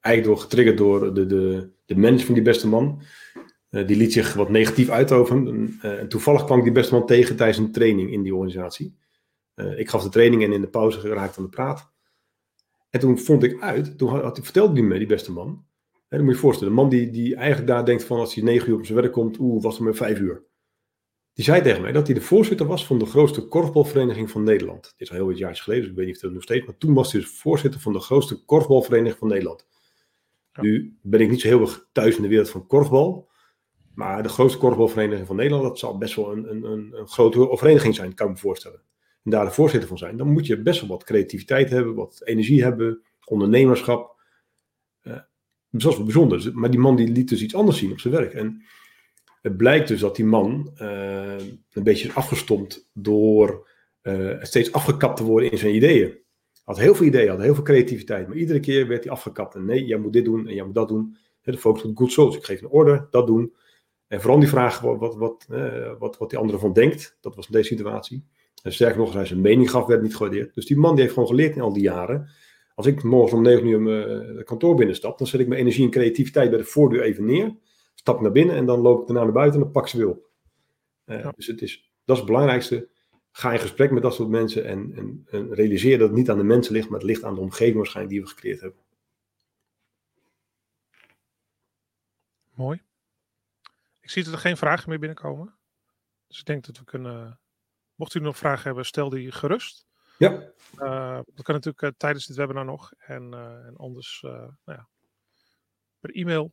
eigenlijk door, getriggerd door de, de, de manager van die beste man. Eh, die liet zich wat negatief uit over hem. Uh, en toevallig kwam ik die beste man tegen tijdens een training in die organisatie. Uh, ik gaf de training en in de pauze geraakt aan de praat. En toen vond ik uit, toen had, vertelde hij me, die beste man. En dan moet je je voorstellen, een man die, die eigenlijk daar denkt van als hij negen uur op zijn werk komt, oeh, was het maar vijf uur. Die zei tegen mij dat hij de voorzitter was van de grootste korfbalvereniging van Nederland. Dit is al heel wat jaar geleden, dus ik weet niet of dat nog steeds, maar toen was hij dus voorzitter van de grootste korfbalvereniging van Nederland. Ja. Nu ben ik niet zo heel erg thuis in de wereld van korfbal. Maar de grootste korfbalvereniging van Nederland, dat zal best wel een, een, een, grote vereniging zijn, kan ik me voorstellen. En daar de voorzitter van zijn, dan moet je best wel wat creativiteit hebben, wat energie hebben, ondernemerschap. Uh, dat is wel bijzonder. Maar die man die liet dus iets anders zien op zijn werk. En het blijkt dus dat die man uh, een beetje is afgestompt door uh, steeds afgekapt te worden in zijn ideeën. Had heel veel ideeën, had heel veel creativiteit, maar iedere keer werd hij afgekapt. En nee, jij moet dit doen en jij moet dat doen. De focus op good souls. Ik geef een order, dat doen. En vooral die vraag wat, wat, wat, uh, wat, wat die andere van denkt, dat was in deze situatie. En sterker nog, als hij zijn mening gaf, werd niet gewaardeerd. Dus die man die heeft gewoon geleerd in al die jaren. Als ik morgen om 9 uur mijn uh, kantoor binnenstap, dan zet ik mijn energie en creativiteit bij de voordeur even neer. Stap naar binnen en dan loop ik daarna naar buiten en dan pak ze weer op. Uh, ja. Dus het is, dat is het belangrijkste. ga in gesprek met dat soort mensen en, en, en realiseer dat het niet aan de mensen ligt, maar het ligt aan de omgeving waarschijnlijk die we gecreëerd hebben. Mooi. Ik zie dat er geen vragen meer binnenkomen. Dus ik denk dat we kunnen. Mocht u nog vragen hebben, stel die gerust. Ja. Uh, dat kan natuurlijk uh, tijdens dit webinar nog. En, uh, en anders nou ja, per e-mail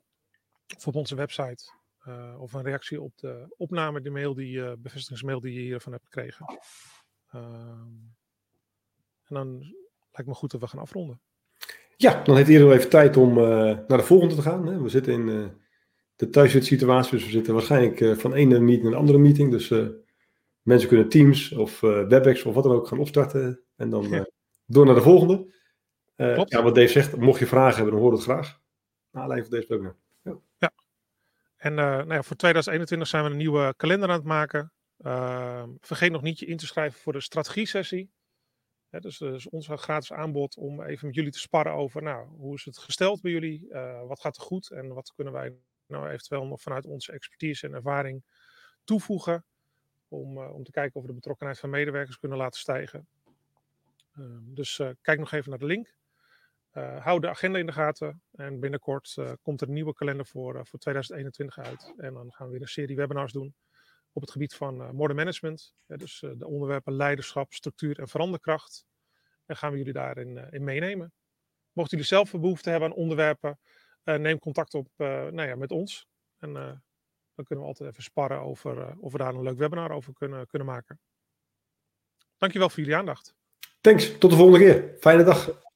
of op onze website. of een reactie op de opname, de mail die, bevestigingsmail die je hiervan hebt gekregen. Ehm, en dan lijkt me goed dat we gaan afronden. Ja, dan heeft iedereen even tijd om naar de volgende te gaan. Hè. We zitten in de thuissituatie, dus we zitten waarschijnlijk van ene meeting naar een andere meeting. Dus Mensen kunnen Teams of uh, WebEx of wat dan ook gaan opstarten en dan door naar de volgende. Uh, ja, wat Dave zegt, mocht je vragen hebben, dan hoor het graag. Alleen voor deze webinar. Ja. ja. En nou ja, voor 2021 zijn we een nieuwe kalender aan het maken. Ehm, vergeet nog niet je in te schrijven voor de strategie-sessie. Ja, dus, dus ons gratis aanbod om even met jullie te sparren over, nou, hoe is het gesteld bij jullie? wat gaat er goed en wat kunnen wij nou eventueel nog vanuit onze expertise en ervaring toevoegen? Om, uh, om te kijken of we de betrokkenheid van medewerkers kunnen laten stijgen. Uh, dus uh, kijk nog even naar de link. hou de agenda in de gaten. En binnenkort komt er een nieuwe kalender voor, voor 2021 uit. En dan gaan we weer een serie webinars doen op het gebied van modern management. dus de onderwerpen leiderschap, structuur en veranderkracht. En gaan we jullie daarin in meenemen. Mochten jullie zelf behoefte hebben aan onderwerpen, neem contact op nou ja, met ons. En dan kunnen we altijd even sparren over of we daar een leuk webinar over kunnen, kunnen maken. Dankjewel voor jullie aandacht. Thanks, tot de volgende keer. Fijne dag.